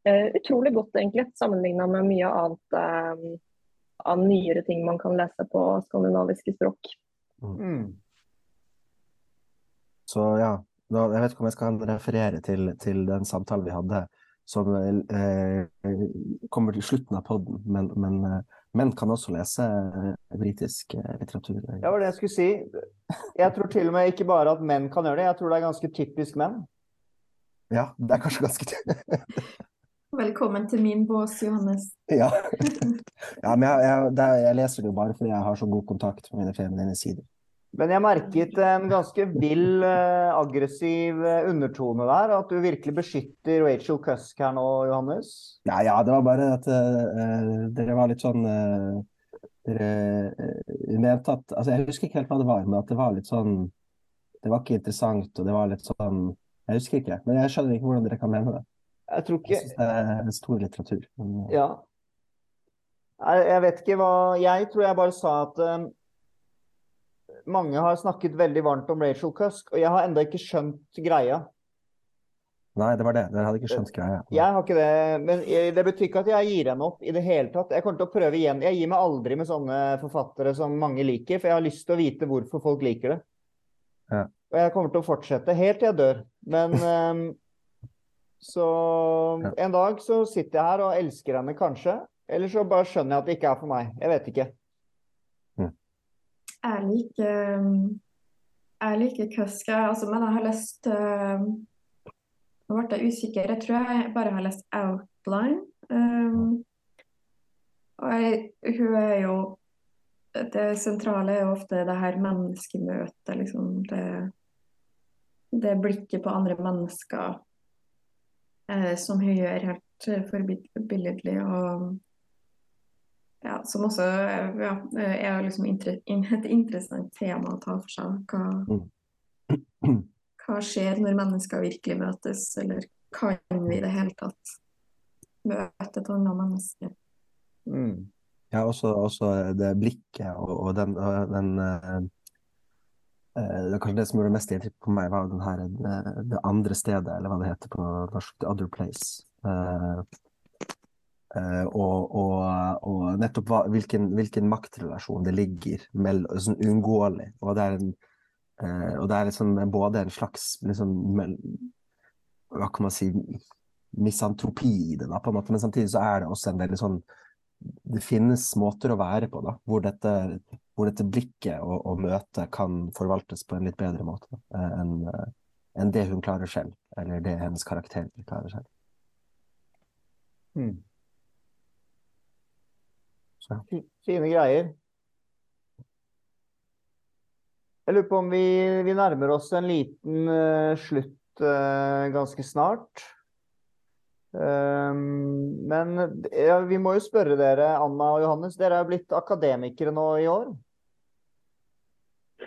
eh, utrolig godt, egentlig, sammenligna med mye annet eh, av nyere ting man kan lese på skandinaviske språk. Mm. Så ja, da, jeg vet ikke om jeg skal referere til, til den samtalen vi hadde, som eh, kommer til slutten av podden, men, men eh, menn kan også lese eh, britisk litteratur. Ja, Det var det jeg skulle si. Jeg tror til og med ikke bare at menn kan gjøre det, jeg tror det er ganske typisk menn. Ja, det er kanskje ganske typisk. Velkommen til min bås, Johannes. Ja, ja men jeg, jeg, det, jeg leser det jo bare fordi jeg har så god kontakt med mine feminine sider. Men jeg merket en ganske vill, eh, aggressiv eh, undertone der. At du virkelig beskytter Rachel Cusk her nå, Johannes. Ja, ja, det var bare at uh, dere var litt sånn uh, Dere uh, mente at Altså, jeg husker ikke helt hva det var, men at det var litt sånn Det var ikke interessant, og det var litt sånn Jeg husker ikke, men jeg skjønner ikke hvordan dere kan mene det. Jeg tror Jeg ikke syns det er stor litteratur. Men, Ja. Jeg jeg vet ikke hva Jeg tror jeg bare sa at mange har snakket veldig varmt om Rachel Cusk, og jeg har ennå ikke skjønt greia. Nei, det var det. Dere hadde ikke skjønt greia. Jeg har ikke det, men det betyr ikke at jeg gir henne opp i det hele tatt. Jeg kommer til å prøve igjen. Jeg gir meg aldri med sånne forfattere som mange liker, for jeg har lyst til å vite hvorfor folk liker det. Ja. Og jeg kommer til å fortsette helt til jeg dør. Men um, så Ja. en dag så sitter jeg her og elsker henne kanskje, eller så bare skjønner jeg at det ikke er for meg. Jeg vet ikke. Jeg liker um, Jeg liker Kusk, jeg, altså, men jeg har lest uh, Nå ble jeg usikker. Jeg tror jeg bare har lest Outline. Um, og jeg, hun er jo Det sentrale er jo ofte det her menneskemøtet, liksom. Det, det blikket på andre mennesker uh, som hun gjør helt eh, forbilledlig. Og ja, som også eh, ja, er liksom et interessant tema å ta for seg. Hva, hva skjer når mennesker virkelig møtes, eller kan vi i det hele tatt møte et annet menneske? Mm. Ja, også, også det blikket og, og den, og den uh, uh, det, Kanskje det som gjorde mest inntrykk på meg, var den her, uh, det andre stedet, eller hva det heter på norsk, The Other Place. Eh, eh, og, og, og nettopp hva, hvilken, hvilken maktrelasjon det ligger mellom, sånn uunngåelig. Og det er en eh, og det er liksom både en slags liksom, Hva kan man si misantropi i det, da, på en måte, men samtidig så er det også en veldig sånn det finnes måter å være på da, hvor dette, hvor dette blikket og, og møtet kan forvaltes på en litt bedre måte eh, enn eh, enn det hun klarer selv, eller det hennes karakter klarer selv. Mm. Fine greier. Jeg lurer på om vi, vi nærmer oss en liten uh, slutt uh, ganske snart. Um, men ja, vi må jo spørre dere, Anna og Johannes, dere er blitt akademikere nå i år.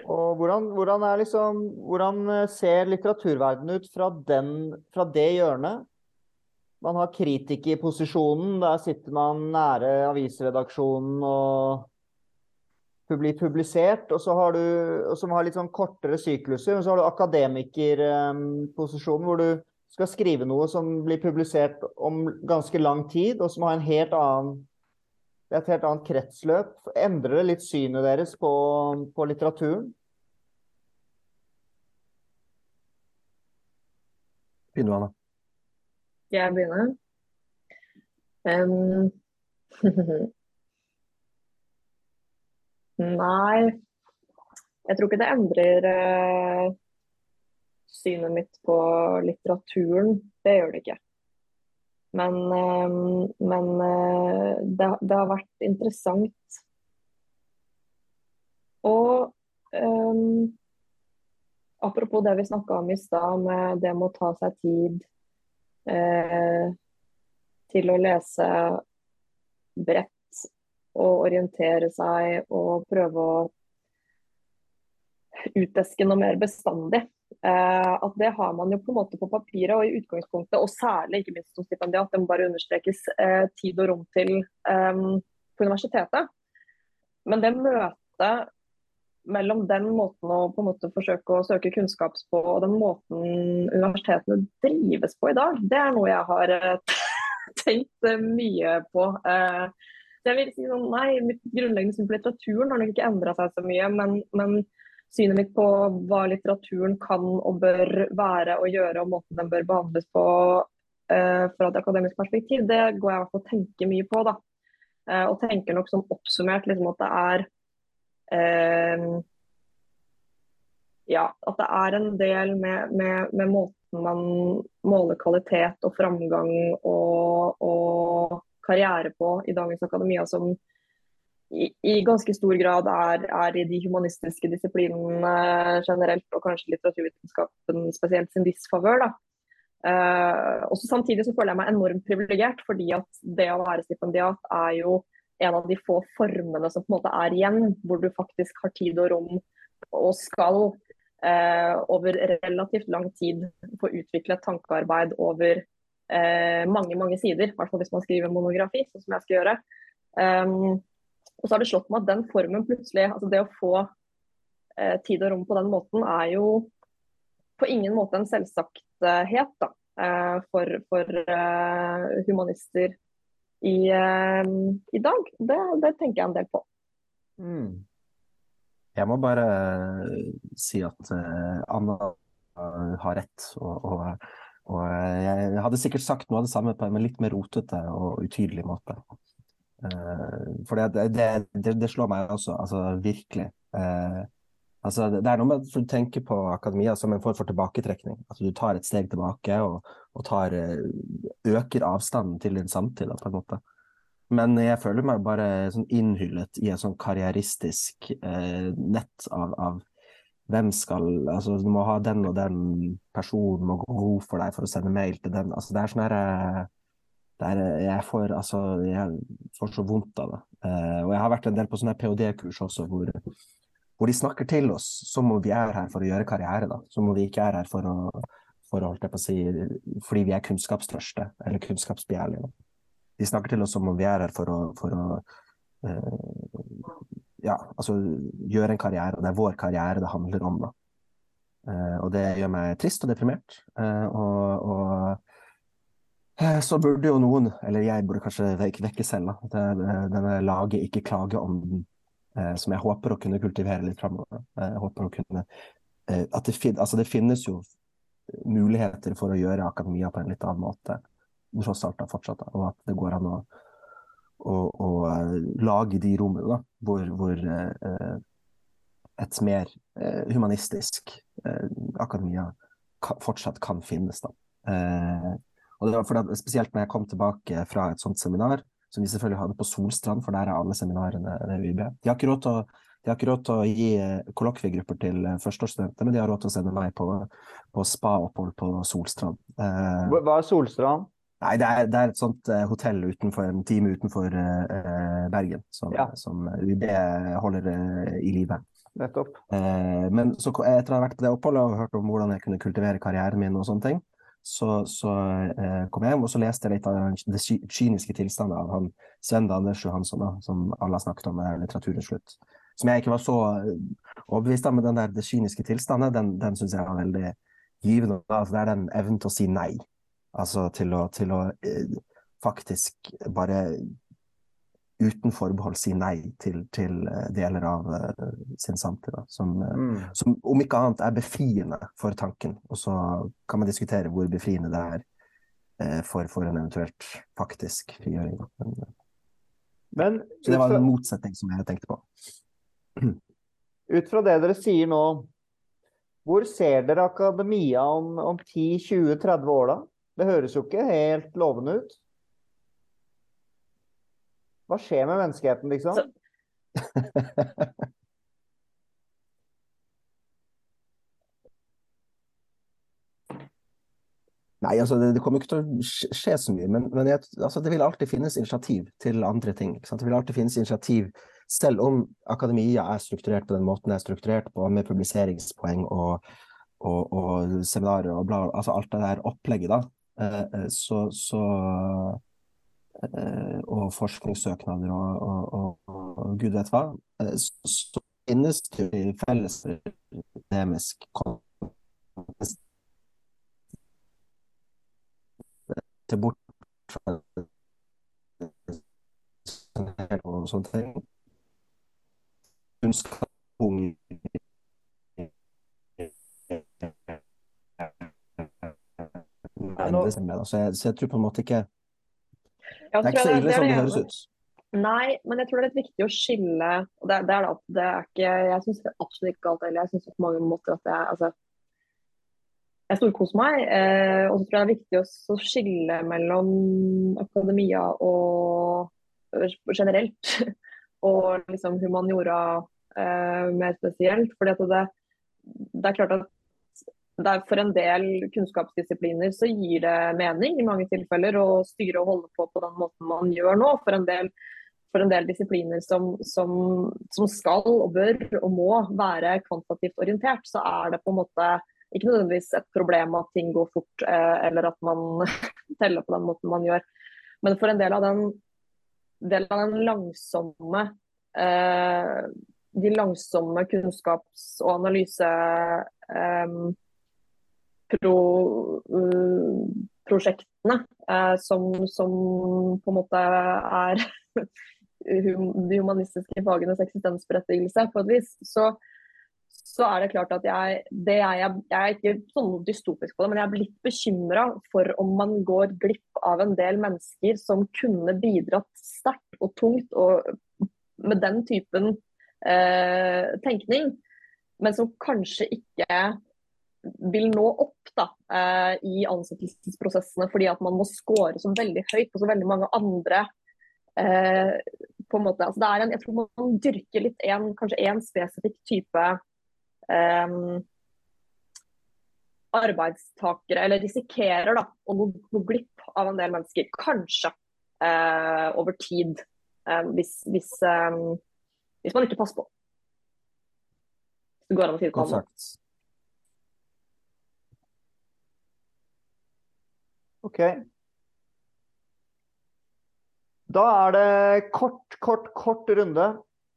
Og hvordan, hvordan, liksom, hvordan eh, ser litteraturverdenen ut fra, den, fra det hjørnet? Man har kritikerposisjonen, der sitter man nære avisredaksjonen og blir publisert. Og så har du, som har litt sånn kortere sykluser, men så har du akademikerposisjonen, hvor du skal skrive noe som blir publisert om ganske lang tid, og som har en helt annen det er et helt annet kretsløp. Endrer det litt synet deres på, på litteraturen? Begynn du, Anna. Skal jeg begynne? Um, Nei, jeg tror ikke det endrer uh, synet mitt på litteraturen. Det gjør det ikke. Men, em, men uh, det, det har vært interessant. Og um, apropos det vi snakka om i stad, med det med å ta seg tid eh, til å lese bredt og orientere seg og prøve å uteske noe mer bestandig. Eh, at det har man jo på en måte på papiret og i utgangspunktet, og særlig ikke minst som stipendiat, det må bare understrekes eh, tid og rom til eh, på universitetet. Men det møtet mellom den måten å på en måte forsøke å søke kunnskap på og den måten universitetene drives på i dag, det er noe jeg har eh, tenkt eh, mye på. Eh, jeg vil si sånn, nei, Mitt grunnleggende syn på litteraturen har nok ikke endra seg så mye, men, men synet mitt på hva litteraturen kan og bør være og gjøre, og måten den bør behandles på fra et akademisk perspektiv, det går jeg i hvert fall og tenker mye på. da. Eh, og tenker nok som oppsummert liksom at det er ja, at det er en del med, med, med måten man måler kvalitet og framgang og, og karriere på i dagens akademia som i, i ganske stor grad er, er i de humanistiske disiplinene generelt, og kanskje litteraturvitenskapen spesielt sin disfavør. da. Eh, også Samtidig så føler jeg meg enormt privilegert, fordi at det å være stipendiat er jo en av de få formene som på en måte er igjen, hvor du faktisk har tid og rom og skal eh, over relativt lang tid få utvikle et tankearbeid over eh, mange mange sider. I hvert fall hvis man skriver monografi, sånn som jeg skal gjøre. Um, og så har det slått meg at den formen plutselig, altså det å få eh, tid og rom på den måten, er jo på ingen måte en selvsakthet. da. eh, for, for eh, humanister i, eh, i dag. Det, det tenker jeg en del på. Mm. Jeg må bare si at eh, Anna eh, har rett. Og, og, og jeg hadde sikkert sagt noe av det samme på en litt mer rotete og utydelig måte. Eh, for det, det, det, det slår meg også, altså virkelig. Eh, altså det er noe med at du tenker på akademia som en form for tilbaketrekning. Altså du tar et steg tilbake og, og tar, øker avstanden til din samtid på en måte. Men jeg føler meg bare sånn innhyllet i et sånn karrieristisk eh, nett av, av, hvem skal Altså, du må ha den og den personen må gå god for deg for å sende mail til den. Altså, det er sånn herre der jeg får, altså, jeg får så vondt av det. Eh, og jeg har vært en del på sånne ph.d.-kurs også, hvor, hvor, de snakker til oss som om vi er her for å gjøre karriere. da. Som om vi ikke er her for å, for å holdt jeg på å si, fordi vi er kunnskapstørste eller kunnskapsbegjærlige. De snakker til oss som om vi er her for å, for å uh, ja, altså, gjøre en karriere. Og det er vår karriere det handler om. da. Uh, og det gjør meg trist og deprimert. Uh, og, og så burde jo noen, eller jeg burde kanskje vekke selv, da. denne laget ikke klage om den, som jeg håper å kunne kultivere litt framover. Jeg håper å kunne eh, at det, fin, altså det finnes jo muligheter for å gjøre akademia på en litt annen måte, tross alt da fortsatt, og at det går an å, å, å lage de rommene da, hvor, hvor eh, et mer eh, humanistisk eh, akademia fortsatt kan finnes. da. Og det var fordi Spesielt når jeg kom tilbake fra et sånt seminar, som vi selvfølgelig hadde på Solstrand, for der er alle seminarene ved UiB. De har ikke råd til å, råd til å gi eh, kollokviegrupper til eh, førsteårsstudenter, men de har råd til å sende meg på, på spa-opphold på Solstrand. Eh, Hva er Solstrand? Nei, det er, det er, et sånt uh, hotell utenfor, en time utenfor uh, Bergen, som, ja. som UiB holder uh, i live. Nettopp. men så, etter å ha vært på det oppholdet og hørt om hvordan jeg kunne kultivere karrieren min og sånne ting, så, så eh, kom jeg hjem og så leste jeg litt av det kyniske tilstanden av han Sven Anders Johansson, da, som alle har snakket om i litteraturens slutt. Som jeg ikke var så eh, overbevist av, men den der det kyniske tilstanden, den, den syns jeg var veldig givende. Altså, det er den evnen til å si nei. Altså til å, til å eh, faktisk bare uten forbehold si nei til, til eh, deler av uh, sin samtid. Som, uh, mm. som, om ikke annet er befriende for tanken. Og så kan man diskutere hvor befriende det er for, for, en eventuelt faktisk frigjøring. Men, Men, så det var en motsetning som jeg tenkte på. Ut fra det dere sier nå, hvor ser dere akademia om, om 10-20-30 år, da? Det høres jo ikke helt lovende ut? Hva skjer med menneskeheten, liksom? Nei, altså det, det, kommer ikke til å skje så mye, men, men jeg, altså, det vil alltid finnes initiativ til andre ting. Det vil alltid finnes initiativ, selv om akademia er strukturert på den måten det er strukturert på, med publiseringspoeng og, og, og seminarer og bla, altså alt det der opplegget, da, eh, eh så, så og forskningssøknader og, og, og, og, gud vet hva, eh, så finnes det i felles demisk til bort og sånne ting. Kunnskap så jeg, så jeg tror på en måte ikke det er ikke så ille som det høres ut. Nei, men jeg tror det er litt viktig å skille. og det, det, er, det er ikke, Jeg syns absolutt ikke galt heller. Jeg syns på mange måter at det er altså, Jeg storkoser meg. Eh, og så tror jeg det er viktig å skille mellom akademia og generelt. og liksom humaniora eh, mer spesielt. fordi at det, det er klart at for en del kunnskapsdisipliner så gir det mening i mange tilfeller å styre og holde på på den måten man gjør nå. For en del, for en del disipliner som, som, som, skal og bør og må være kvantitativt orientert, så er det på en måte ikke nødvendigvis et problem at ting går fort, eh, eller at man teller på den måten man gjør. Men for en del av den, del av den langsomme eh, de langsomme kunnskaps- og analyse eh, pro, uh, prosjektene eh, som, som, på en måte er de humanistiske fagenes eksistensberettigelse, på et vis, så, så er det klart at jeg, det er, jeg er ikke sånn dystopisk på det, men jeg er blitt bekymra for om man går glipp av en del mennesker som kunne bidratt sterkt og tungt og med den typen eh, tenkning, men som kanskje ikke vil nå opp da, eh, i ansettelsesprosessene fordi at man må score som veldig høyt på så veldig mange andre eh, på en måte, altså det er en, Jeg tror man dyrker litt en, kanskje én spesifikk type eh, arbeidstakere, eller risikerer da, å gå, gå, glipp av en del mennesker. Kanskje eh, over tid, eh, hvis, hvis, eh, hvis, man ikke passer på. Det går an å si det OK. Da er det kort, kort, kort runde.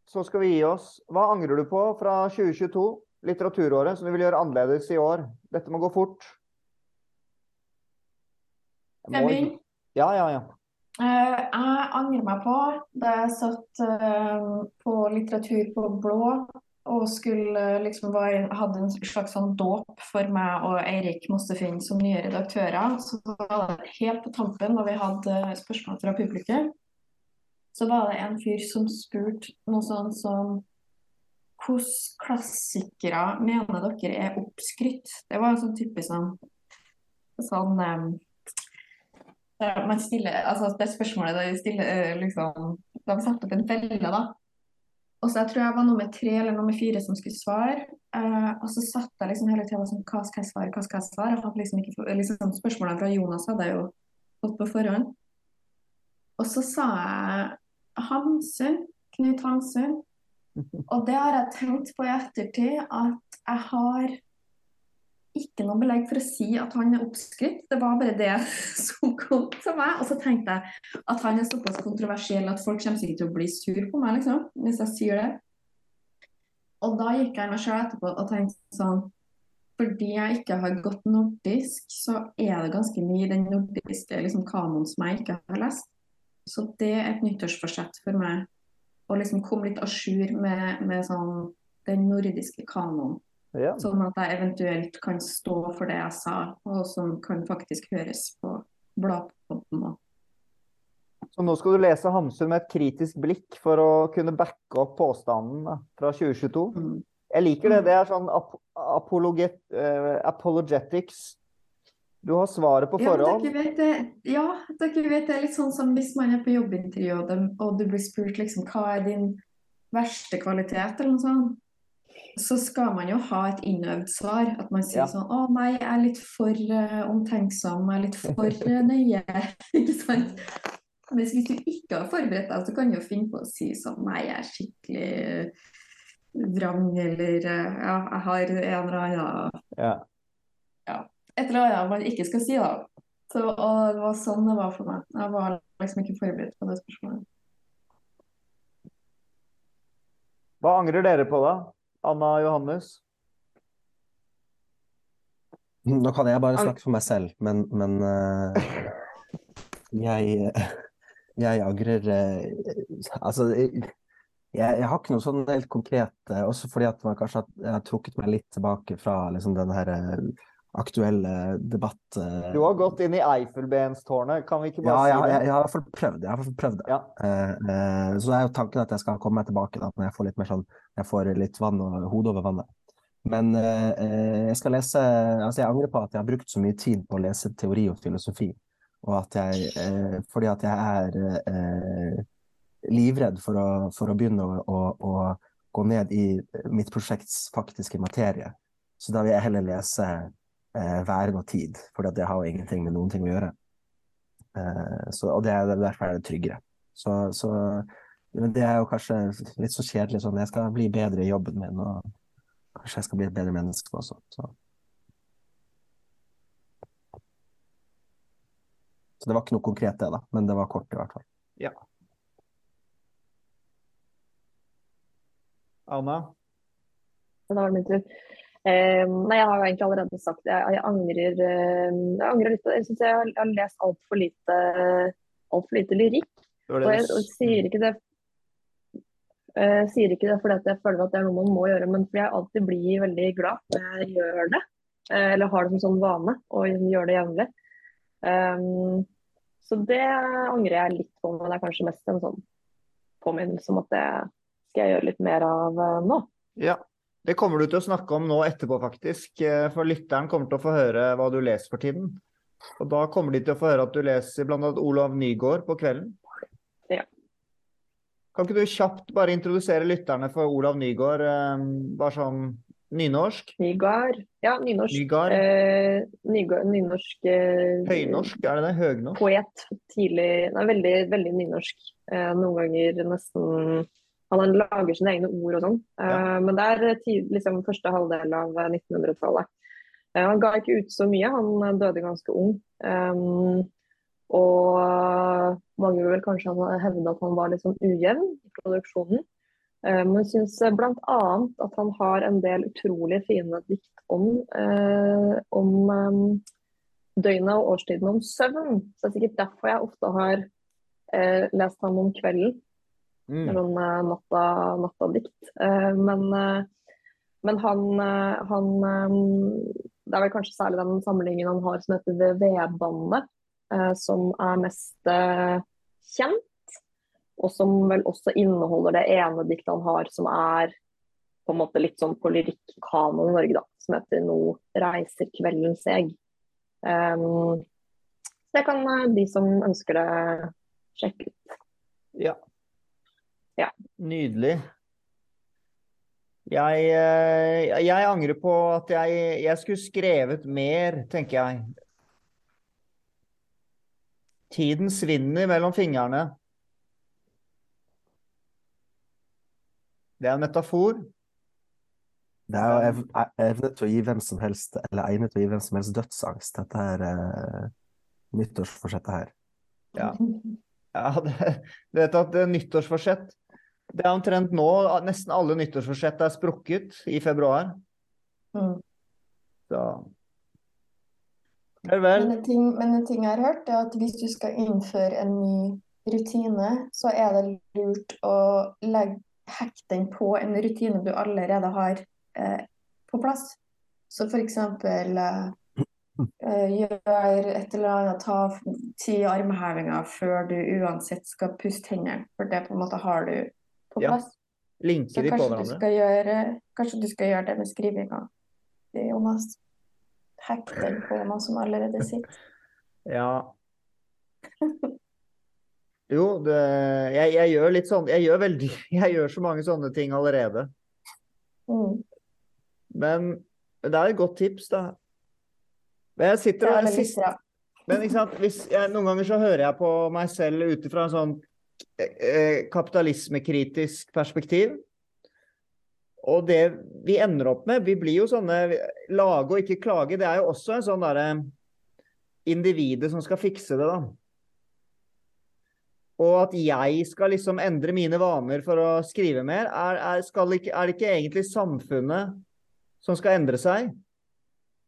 Så skal vi gi oss. Hva angrer du på fra 2022, litteraturåret, som du vil gjøre annerledes i år? Dette må gå fort. Jeg må... Ja, ja, ja. Uh, jeg angrer meg på da jeg satt uh, på litteratur på blå og skulle liksom var, hadde en slags sånn dåp for meg og Eirik Mossefinn som nye redaktører. Så var det helt på tampen, når vi hadde spørsmål fra publikum, så var det en fyr som spurte noe sånn som Hvilke klassikere mener dere er oppskrytt? Det var en sånn typisk sånn, sånn um, man stiller, altså Det spørsmålet da vi stiller liksom, De setter opp en felle, da og så jeg tror jeg var nummer tre eller nummer fire som skulle svare. Uh, og så satt jeg liksom hele tida sånn Hva skal jeg svare? Hva skal jeg svare? Jeg hadde liksom ikke, liksom, Spørsmålene fra Jonas hadde jeg jo fått på forhånd. Og så sa jeg Hamsun. Knut Hamsun. Og det har jeg tenkt på i ettertid, at jeg har ikke noe belegg for å si at han er oppskrytt. Det var bare det som kom til meg. Og så tenkte jeg at han er såpass kontroversiell at folk kommer sikkert til å bli sur på meg liksom, hvis jeg sier det. Og da gikk jeg meg sjøl etterpå og tenkte sånn Fordi jeg ikke har gått nordisk, så er det ganske mye i den nordiske liksom, kanoen som jeg ikke har lest. Så det er et nyttårsforsett for meg å liksom komme litt à jour med, med sånn, den nordiske kanoen. Ja. Sånn at jeg eventuelt kan stå for det jeg sa, og som kan faktisk høres på bladpodden. Så nå skal du lese Hamsun med et kritisk blikk for å kunne backe opp påstanden fra 2022? Mm. Jeg liker det. Det er sånn ap apologet, uh, apologetics. Du har svaret på forhånd. Ja, dere vet det, ja, dere vet det er litt sånn som hvis man er på jobbintervju og, og du blir spurt liksom, hva er din verste kvalitet, eller noe sånt så skal man jo ha et innøvd svar. At man sier ja. sånn Å nei, jeg er litt for uh, omtenksom, jeg er litt for uh, nøye. ikke sant? Mens hvis du ikke har forberedt deg, så kan du jo finne på å si sånn Nei, jeg er skikkelig uh, vrang, eller Ja, jeg har en eller annen ja. ja. Et eller annet man ikke skal si, da. Så, og det var sånn det var for meg. Jeg var liksom ikke forberedt på det spørsmålet. Hva angrer dere på, da? Anna Johannes? Nå kan jeg bare snakke for meg selv, men, men uh, jeg, jeg agrer uh, Altså, jeg, jeg, har ikke noe sånn helt konkret, uh, også fordi at man kanskje har, jeg har trukket meg litt tilbake fra liksom, den her aktuelle debatt. Du har gått inn i Eiffelbenstårnet, kan vi ikke bare ja, si det? Ja, jeg, har i hvert fall prøvd, har prøvd det. Ja. så er jo tanken at jeg skal komme meg tilbake da, når jeg får litt mer sånn jeg får litt vann og hodet over vannet. Men uh, jeg skal lese Altså, jeg angrer på at jeg har brukt så mye tid på å lese teori og filosofi. Og at jeg eh, Fordi at jeg er eh, livredd for å, for å begynne å, å, å, gå ned i mitt prosjekts faktiske materie. Så da vil jeg heller lese eh, væren og tid, for det har jo ingenting med noen ting å gjøre. Eh, så, og det er, derfor er det tryggere. Så, så men det er jo kanskje litt så kjedelig sånn. Jeg skal bli bedre i jobben min, og kanskje jeg skal bli et bedre menneske også. Så. så det var ikke noe konkret, det, da. Men det var kort, i hvert fall. Ja. Anna? Da var det min tur. Eh, nei, jeg har jo egentlig allerede sagt det. Jeg, jeg, angrer, eh, jeg angrer litt på det. Jeg syns jeg, har- jeg har lest altfor lite, alt for lite lyrikk. Det Og jeg, og sier ikke det jeg sier ikke det fordi jeg føler at det er noe man må gjøre, men fordi jeg alltid blir veldig glad når jeg gjør det. Eh, eller har det som sånn vane å gjøre det jevnlig. Um, så det angrer jeg litt på, men det er kanskje mest en sånn påminnelse om at det skal jeg gjøre litt mer av eh, nå. Ja, det kommer du til å snakke om nå etterpå, faktisk. eh, For lytteren kommer til å få høre hva du leser for tiden. Og da kommer de til å få høre at du leser bl.a. Olav Nygaard på kvelden. Ja. Kan ikke du kjapt bare introdusere lytterne for Olav Nygaard, eh, bare sånn nynorsk? Nygaard. Ja, nynorsk. Nygaard? Eh, Nygaard nynorsk eh, Høynorsk, er det det? Høgnorsk? poet. Tidlig Nei, veldig, veldig nynorsk. Eh, noen ganger nesten Han lager sine egne ord og sånn. Eh, Ja. Men det er tid, liksom første halvdel av 1900-tallet. Eh, han ga ikke ut så mye. Han døde ganske ung. Um, og mange vil vel kanskje hevde at han var litt sånn ujevn i produksjonen. Eh, Men jeg syns bl.a. at han har en del utrolig fine dikt om, uh, om um, døgnet og årstiden om søvn. Så det er sikkert derfor jeg ofte har uh, lest ham om kvelden. Mm. Noen eh, natta, nattadikt. Eh, men, eh, men han, eh, han eh, Det er vel kanskje særlig den samlingen han har som heter Ved vedbandet, eh, som er mest eh, kjent. Og som vel også inneholder det ene diktet han har som er på en måte litt sånn på lyrikkanoen i Norge, da. Som heter 'Nå reiser kvelden seg'. Um, det kan eh, de som ønsker det, sjekke ut. Ja. Ja. Nydelig. Jeg, eh, jeg angrer på at jeg, jeg skulle skrevet mer, tenker jeg. Tiden svinner mellom fingrene. Det er en metafor. Det er jo e- evne til å gi hvem som helst, eller egnet til å gi hvem som helst dødsangst, dette her eh, nyttårsforsettet her. Ja. Ja, det, du vet at det er nyttårsforsett Det er omtrent nå nesten alle nyttårsforsett er sprukket i februar. Mm. Så Vel, vel. Men en ting, men en ting jeg har hørt, er at hvis du skal innføre en ny rutine, så er det lurt å legge den på en rutine du allerede har eh, på plass. Så eksempel eh, eh, gjør et eller annet, ta ti armhevinger før du uansett skal puste hendene, for det på en måte har du på Ja. Linker de på du hverandre. skal gjøre, kanskje du skal gjøre det med skrivinga. Jonas, hack den på noe som allerede sitter. Ja. Jo, det, jeg, jeg gjør litt sånn Jeg gjør veldig Jeg gjør så mange sånne ting allerede. Mm. Men det er et godt tips, da. Men jeg sitter er og veldig sist. Men? Hvis jeg, noen ganger så hører jeg på meg selv ut ifra en sånn kapitalismekritisk perspektiv. Og det vi ender opp med, vi blir jo sånne Lage og ikke klage, det er jo også en sånn derre Individet som skal fikse det, da. Og at jeg skal liksom endre mine vaner for å skrive mer, er, er, ikke, er det ikke egentlig samfunnet som skal endre seg?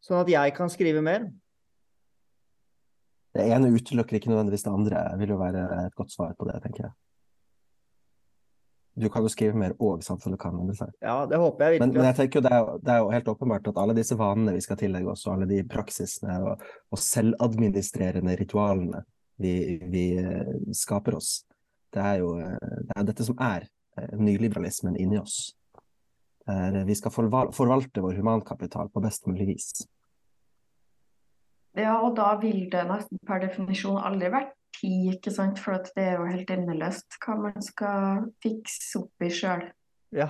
Sånn at jeg kan skrive mer? Det ene utelukker ikke nødvendigvis det andre, vil jo være et godt svar på det, tenker jeg. Du kan jo skrive mer, og samfunnet kan endre seg. Ja, det håper jeg virkelig. men jeg tenker jo det er, det er jo helt åpenbart at alle disse vanene vi skal tillegge oss, og alle de praksisene og, og selvadministrerende ritualene vi, vi eh, skaper oss, det er jo eh, det er dette som er eh, nyliberalismen inni oss. Vi skal forvalte vår humankapital på best mulig vis. Ja, og da vil det nesten per definisjon aldri vært tid, ikke sant? For det er jo helt endeløst hva man skal fikse opp i sjøl. Ja,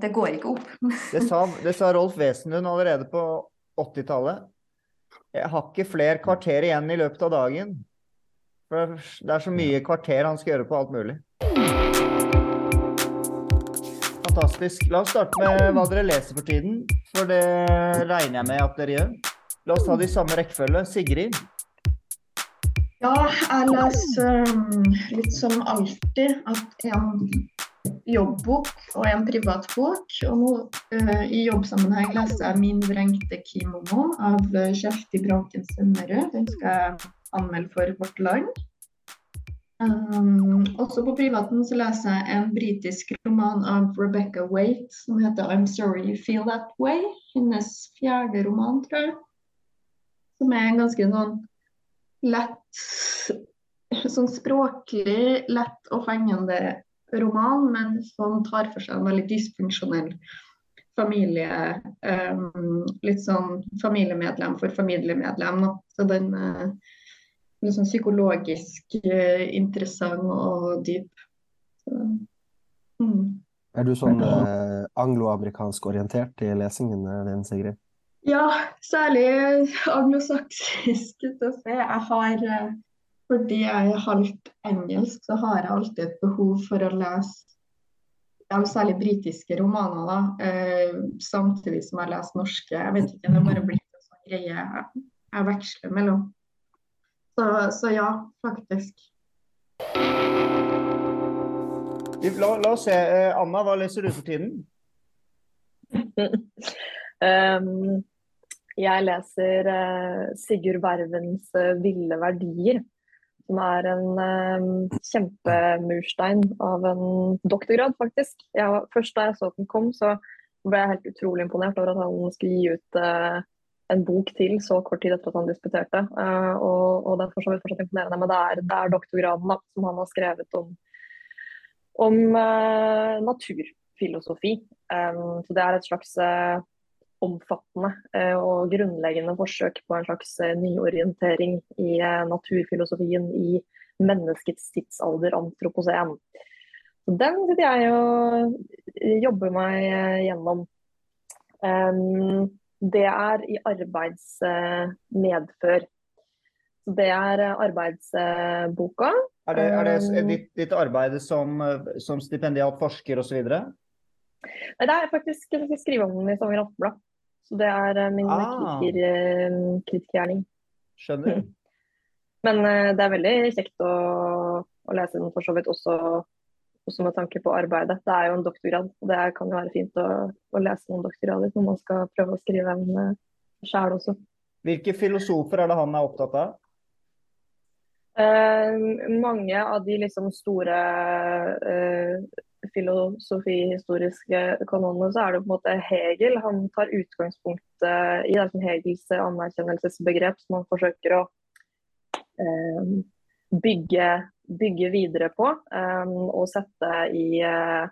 Det går ikke opp. det sa, det sa Rolf Wesenlund allerede på 80-tallet. Jeg har ikke flere kvarter igjen i løpet av dagen. For det er så mye kvarter han skal gjøre på alt mulig. Fantastisk. La oss starte med hva dere leser for tiden, for det regner jeg med at dere gjør. La oss ta det i samme rekkefølge. Sigrid? Ja, jeg leser um, litt som alltid at en jobbbok og en privatbok. Og nå eh, i jobbsammenheng leser jeg 'Min vrengte kimono' av eh, Kjersti Branken Sønnerud. Den skal jeg anmelde for Vårt Land. Um, også på privaten så leser jeg en britisk roman av Rebecca Waite som heter 'I'm Sorry You Feel That Way'. Hennes fjerde roman, tror jeg. Som er en ganske sånn lett Sånn språklig lett og fengende roman, men som tar for seg en veldig dysfunksjonell familie. Um, litt sånn familiemedlem for familiemedlem. Da. Så den uh, litt sånn psykologisk uh, interessant og dyp. Så, mm. Er du sånn eh, angloamerikansk orientert i lesingen din, Sigrid? Ja, særlig anglosaksisk. Jeg har uh, fordi jeg er halvt engelsk, så har jeg alltid et behov for å lese ja, særlig britiske romaner, da, eh, samtidig som jeg leser norske. Jeg vet ikke, Det er bare blitt en sånn greie jeg, jeg veksler mellom. Så, så, ja, faktisk. La, la oss se. Eh, Anna, hva leser du for tiden? um, jeg leser uh, Sigurd Vervens uh, 'Ville verdier'. Som er en um, kjempemurstein av en doktorgrad, faktisk. Jeg, først da jeg så den kom, så ble jeg helt utrolig imponert over at han skulle gi ut uh, en bok til så kort tid etter at han disputerte. Uh, og, og, det er for fortsatt imponerende, men det er, det er doktorgraden da, som han har skrevet om, om uh, naturfilosofi. Um, så det er et slags omfattende eh, og grunnleggende forsøk på en slags eh, nyorientering i eh, naturfilosofien i menneskets tidsalder, antroposen. Den sitter jeg og jobber meg gjennom. Det er i arbeidsmedfør. Det er arbeidsboka. Er det, er det ditt, ditt, arbeid som, som stipendiat, forsker osv.? Nei, det er faktisk jeg skal skrive om den i Stavanger Aftenblad. Så det er uh, min ah. kritikergjerning. Skjønner. Men uh, det er veldig kjekt å, å, lese den for så vidt også, også, med tanke på arbeidet. Det er jo en doktorgrad, og det kan jo være fint å, å lese noen doktorgrader når man skal prøve å skrive en sjæl også. Hvilke filosofer er det han er opptatt av? Uh, mange av de liksom store uh, filosofihistoriske kanonene, så er det på en måte Hegel. Han tar utgangspunkt i det som Hegels anerkjennelsesbegrep, som han forsøker å eh, bygge, bygge, videre på. Eh, og sette i, eh,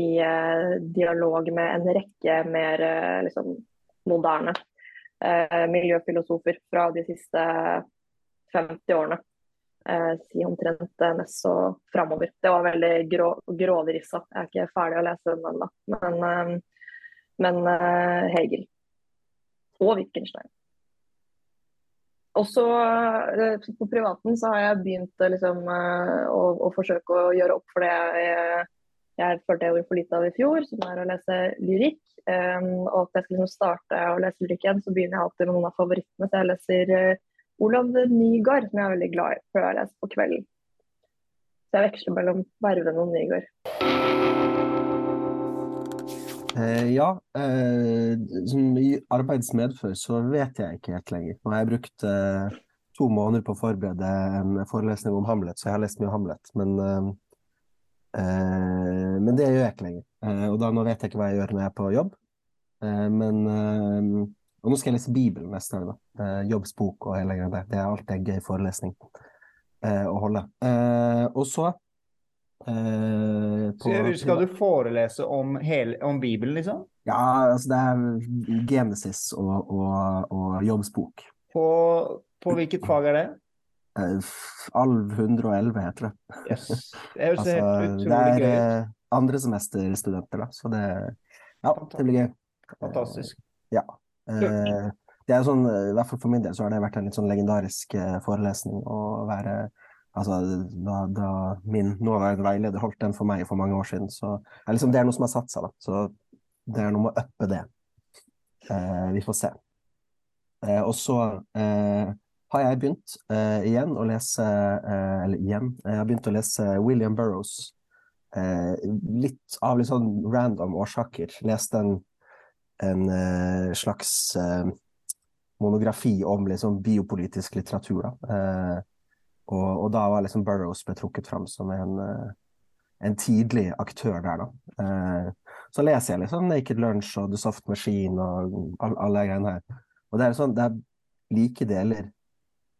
i eh, dialog med en rekke mer eh, liksom, moderne miljøfilosofer fra de siste 50 årene eh, si omtrent eh, nest og framover. Det var veldig grå, gråvrissa. Jeg er ikke ferdig å lese den ennå. Men, eh, men eh, Hegel. Og Wittgenstein. Også På privaten så har jeg begynt liksom, å, å, forsøke å gjøre opp for det jeg, jeg følte jeg gjorde for lite av i fjor, som er å lese lyrikk. Um, og at jeg skal liksom starte å lese lyrikk igjen, så begynner jeg alltid med noen av favorittene. Så jeg leser Olav Nygaard, som jeg er veldig glad i, for jeg lest på kvelden. Så jeg veksler mellom Verven og Nygaard. Eh, ja, eh, som arbeidsmedfør så vet jeg ikke helt lenger. Nå har jeg brukt eh, to måneder på å forberede en forelesning om Hamlet, så jeg har lest mye Hamlet. Men, eh, eh, men det gjør jeg ikke lenger. Eh, og da nå vet jeg ikke hva jeg gjør når jeg er på jobb. men og nå skal jeg lese Bibelen neste år, da. Eh, Jobbs bok og hele greia der. Det er alltid en gøy forelesning eh, å holde. Eh, og så eh, på, Skal du forelese om, hele, om, Bibelen, liksom? Ja, altså det er Genesis og, og, og Jobbs bok. På, på, hvilket fag er det? Alv 111 heter det. Yes. Det jo altså, helt utrolig gøy. Det er andre semesterstudenter da. Så det, ja, det blir gøy. Fantastisk. Ja. Eh, det er sånn, I hvert fall for min del så har det vært en litt sånn legendarisk eh, forelesning å være altså, da, da, min nåværende veileder holdt den for meg for mange år siden, så liksom, det er noe som har satt seg. da, Så det er noe med å uppe det. Eh, vi får se. Eh, og så eh, har jeg begynt eh, igjen å lese Eller igjen, jeg har begynt å lese William Burroughs eh, litt av litt sånn random årsaker Lest en, en eh, slags eh, monografi om liksom biopolitisk litteratur. Da. Eh, og, og, da var liksom Burroughs ble trukket fram som en, en tidlig aktør der, da. Så leser jeg liksom Naked Lunch og The Soft Machine og alle, alle greiene her. Og det er sånn, det er like deler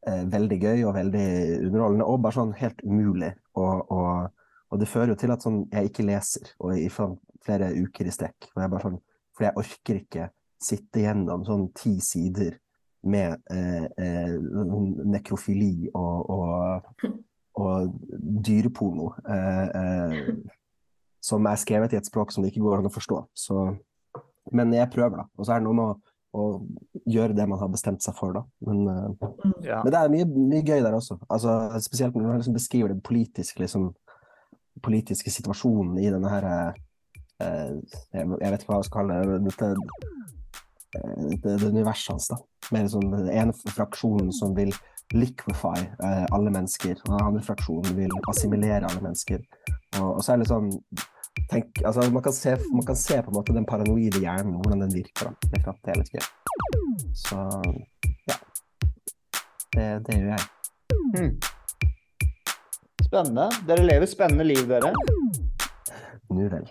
veldig gøy og veldig underholdende, og bare sånn helt umulig. Og, og, og det fører jo til at sånn, jeg ikke leser og i flere uker i strekk. Og jeg bare sånn, for jeg orker ikke sitte gjennom sånn ti sider med eh, eh, nekrofili og, og, og dyreporno eh, eh, som er skrevet i et språk som det ikke går an å forstå. Så, men jeg prøver, da. Og så er det noe med å, å, gjøre det man har bestemt seg for, da. Men, eh, ja. men det er mye, mye, gøy der også. Altså, spesielt når man liksom beskriver den politiske, liksom, politiske situasjonen i denne her eh, jeg, jeg vet ikke hva jeg skal kalle det. Dette Eh, det, det universet hans. da. Mer sånn, den ene fraksjonen som vil liquefy eh, alle mennesker, og den andre fraksjonen vil assimilere alle mennesker. Og, og så er det liksom tenk, altså, man, kan se, man, kan se, på en måte den paranoide hjernen, hvordan den virker. da. Det er litt tiden. Så ja. Det, det gjør jeg. Hmm. Spennende. Dere lever spennende liv, dere. Nu vel.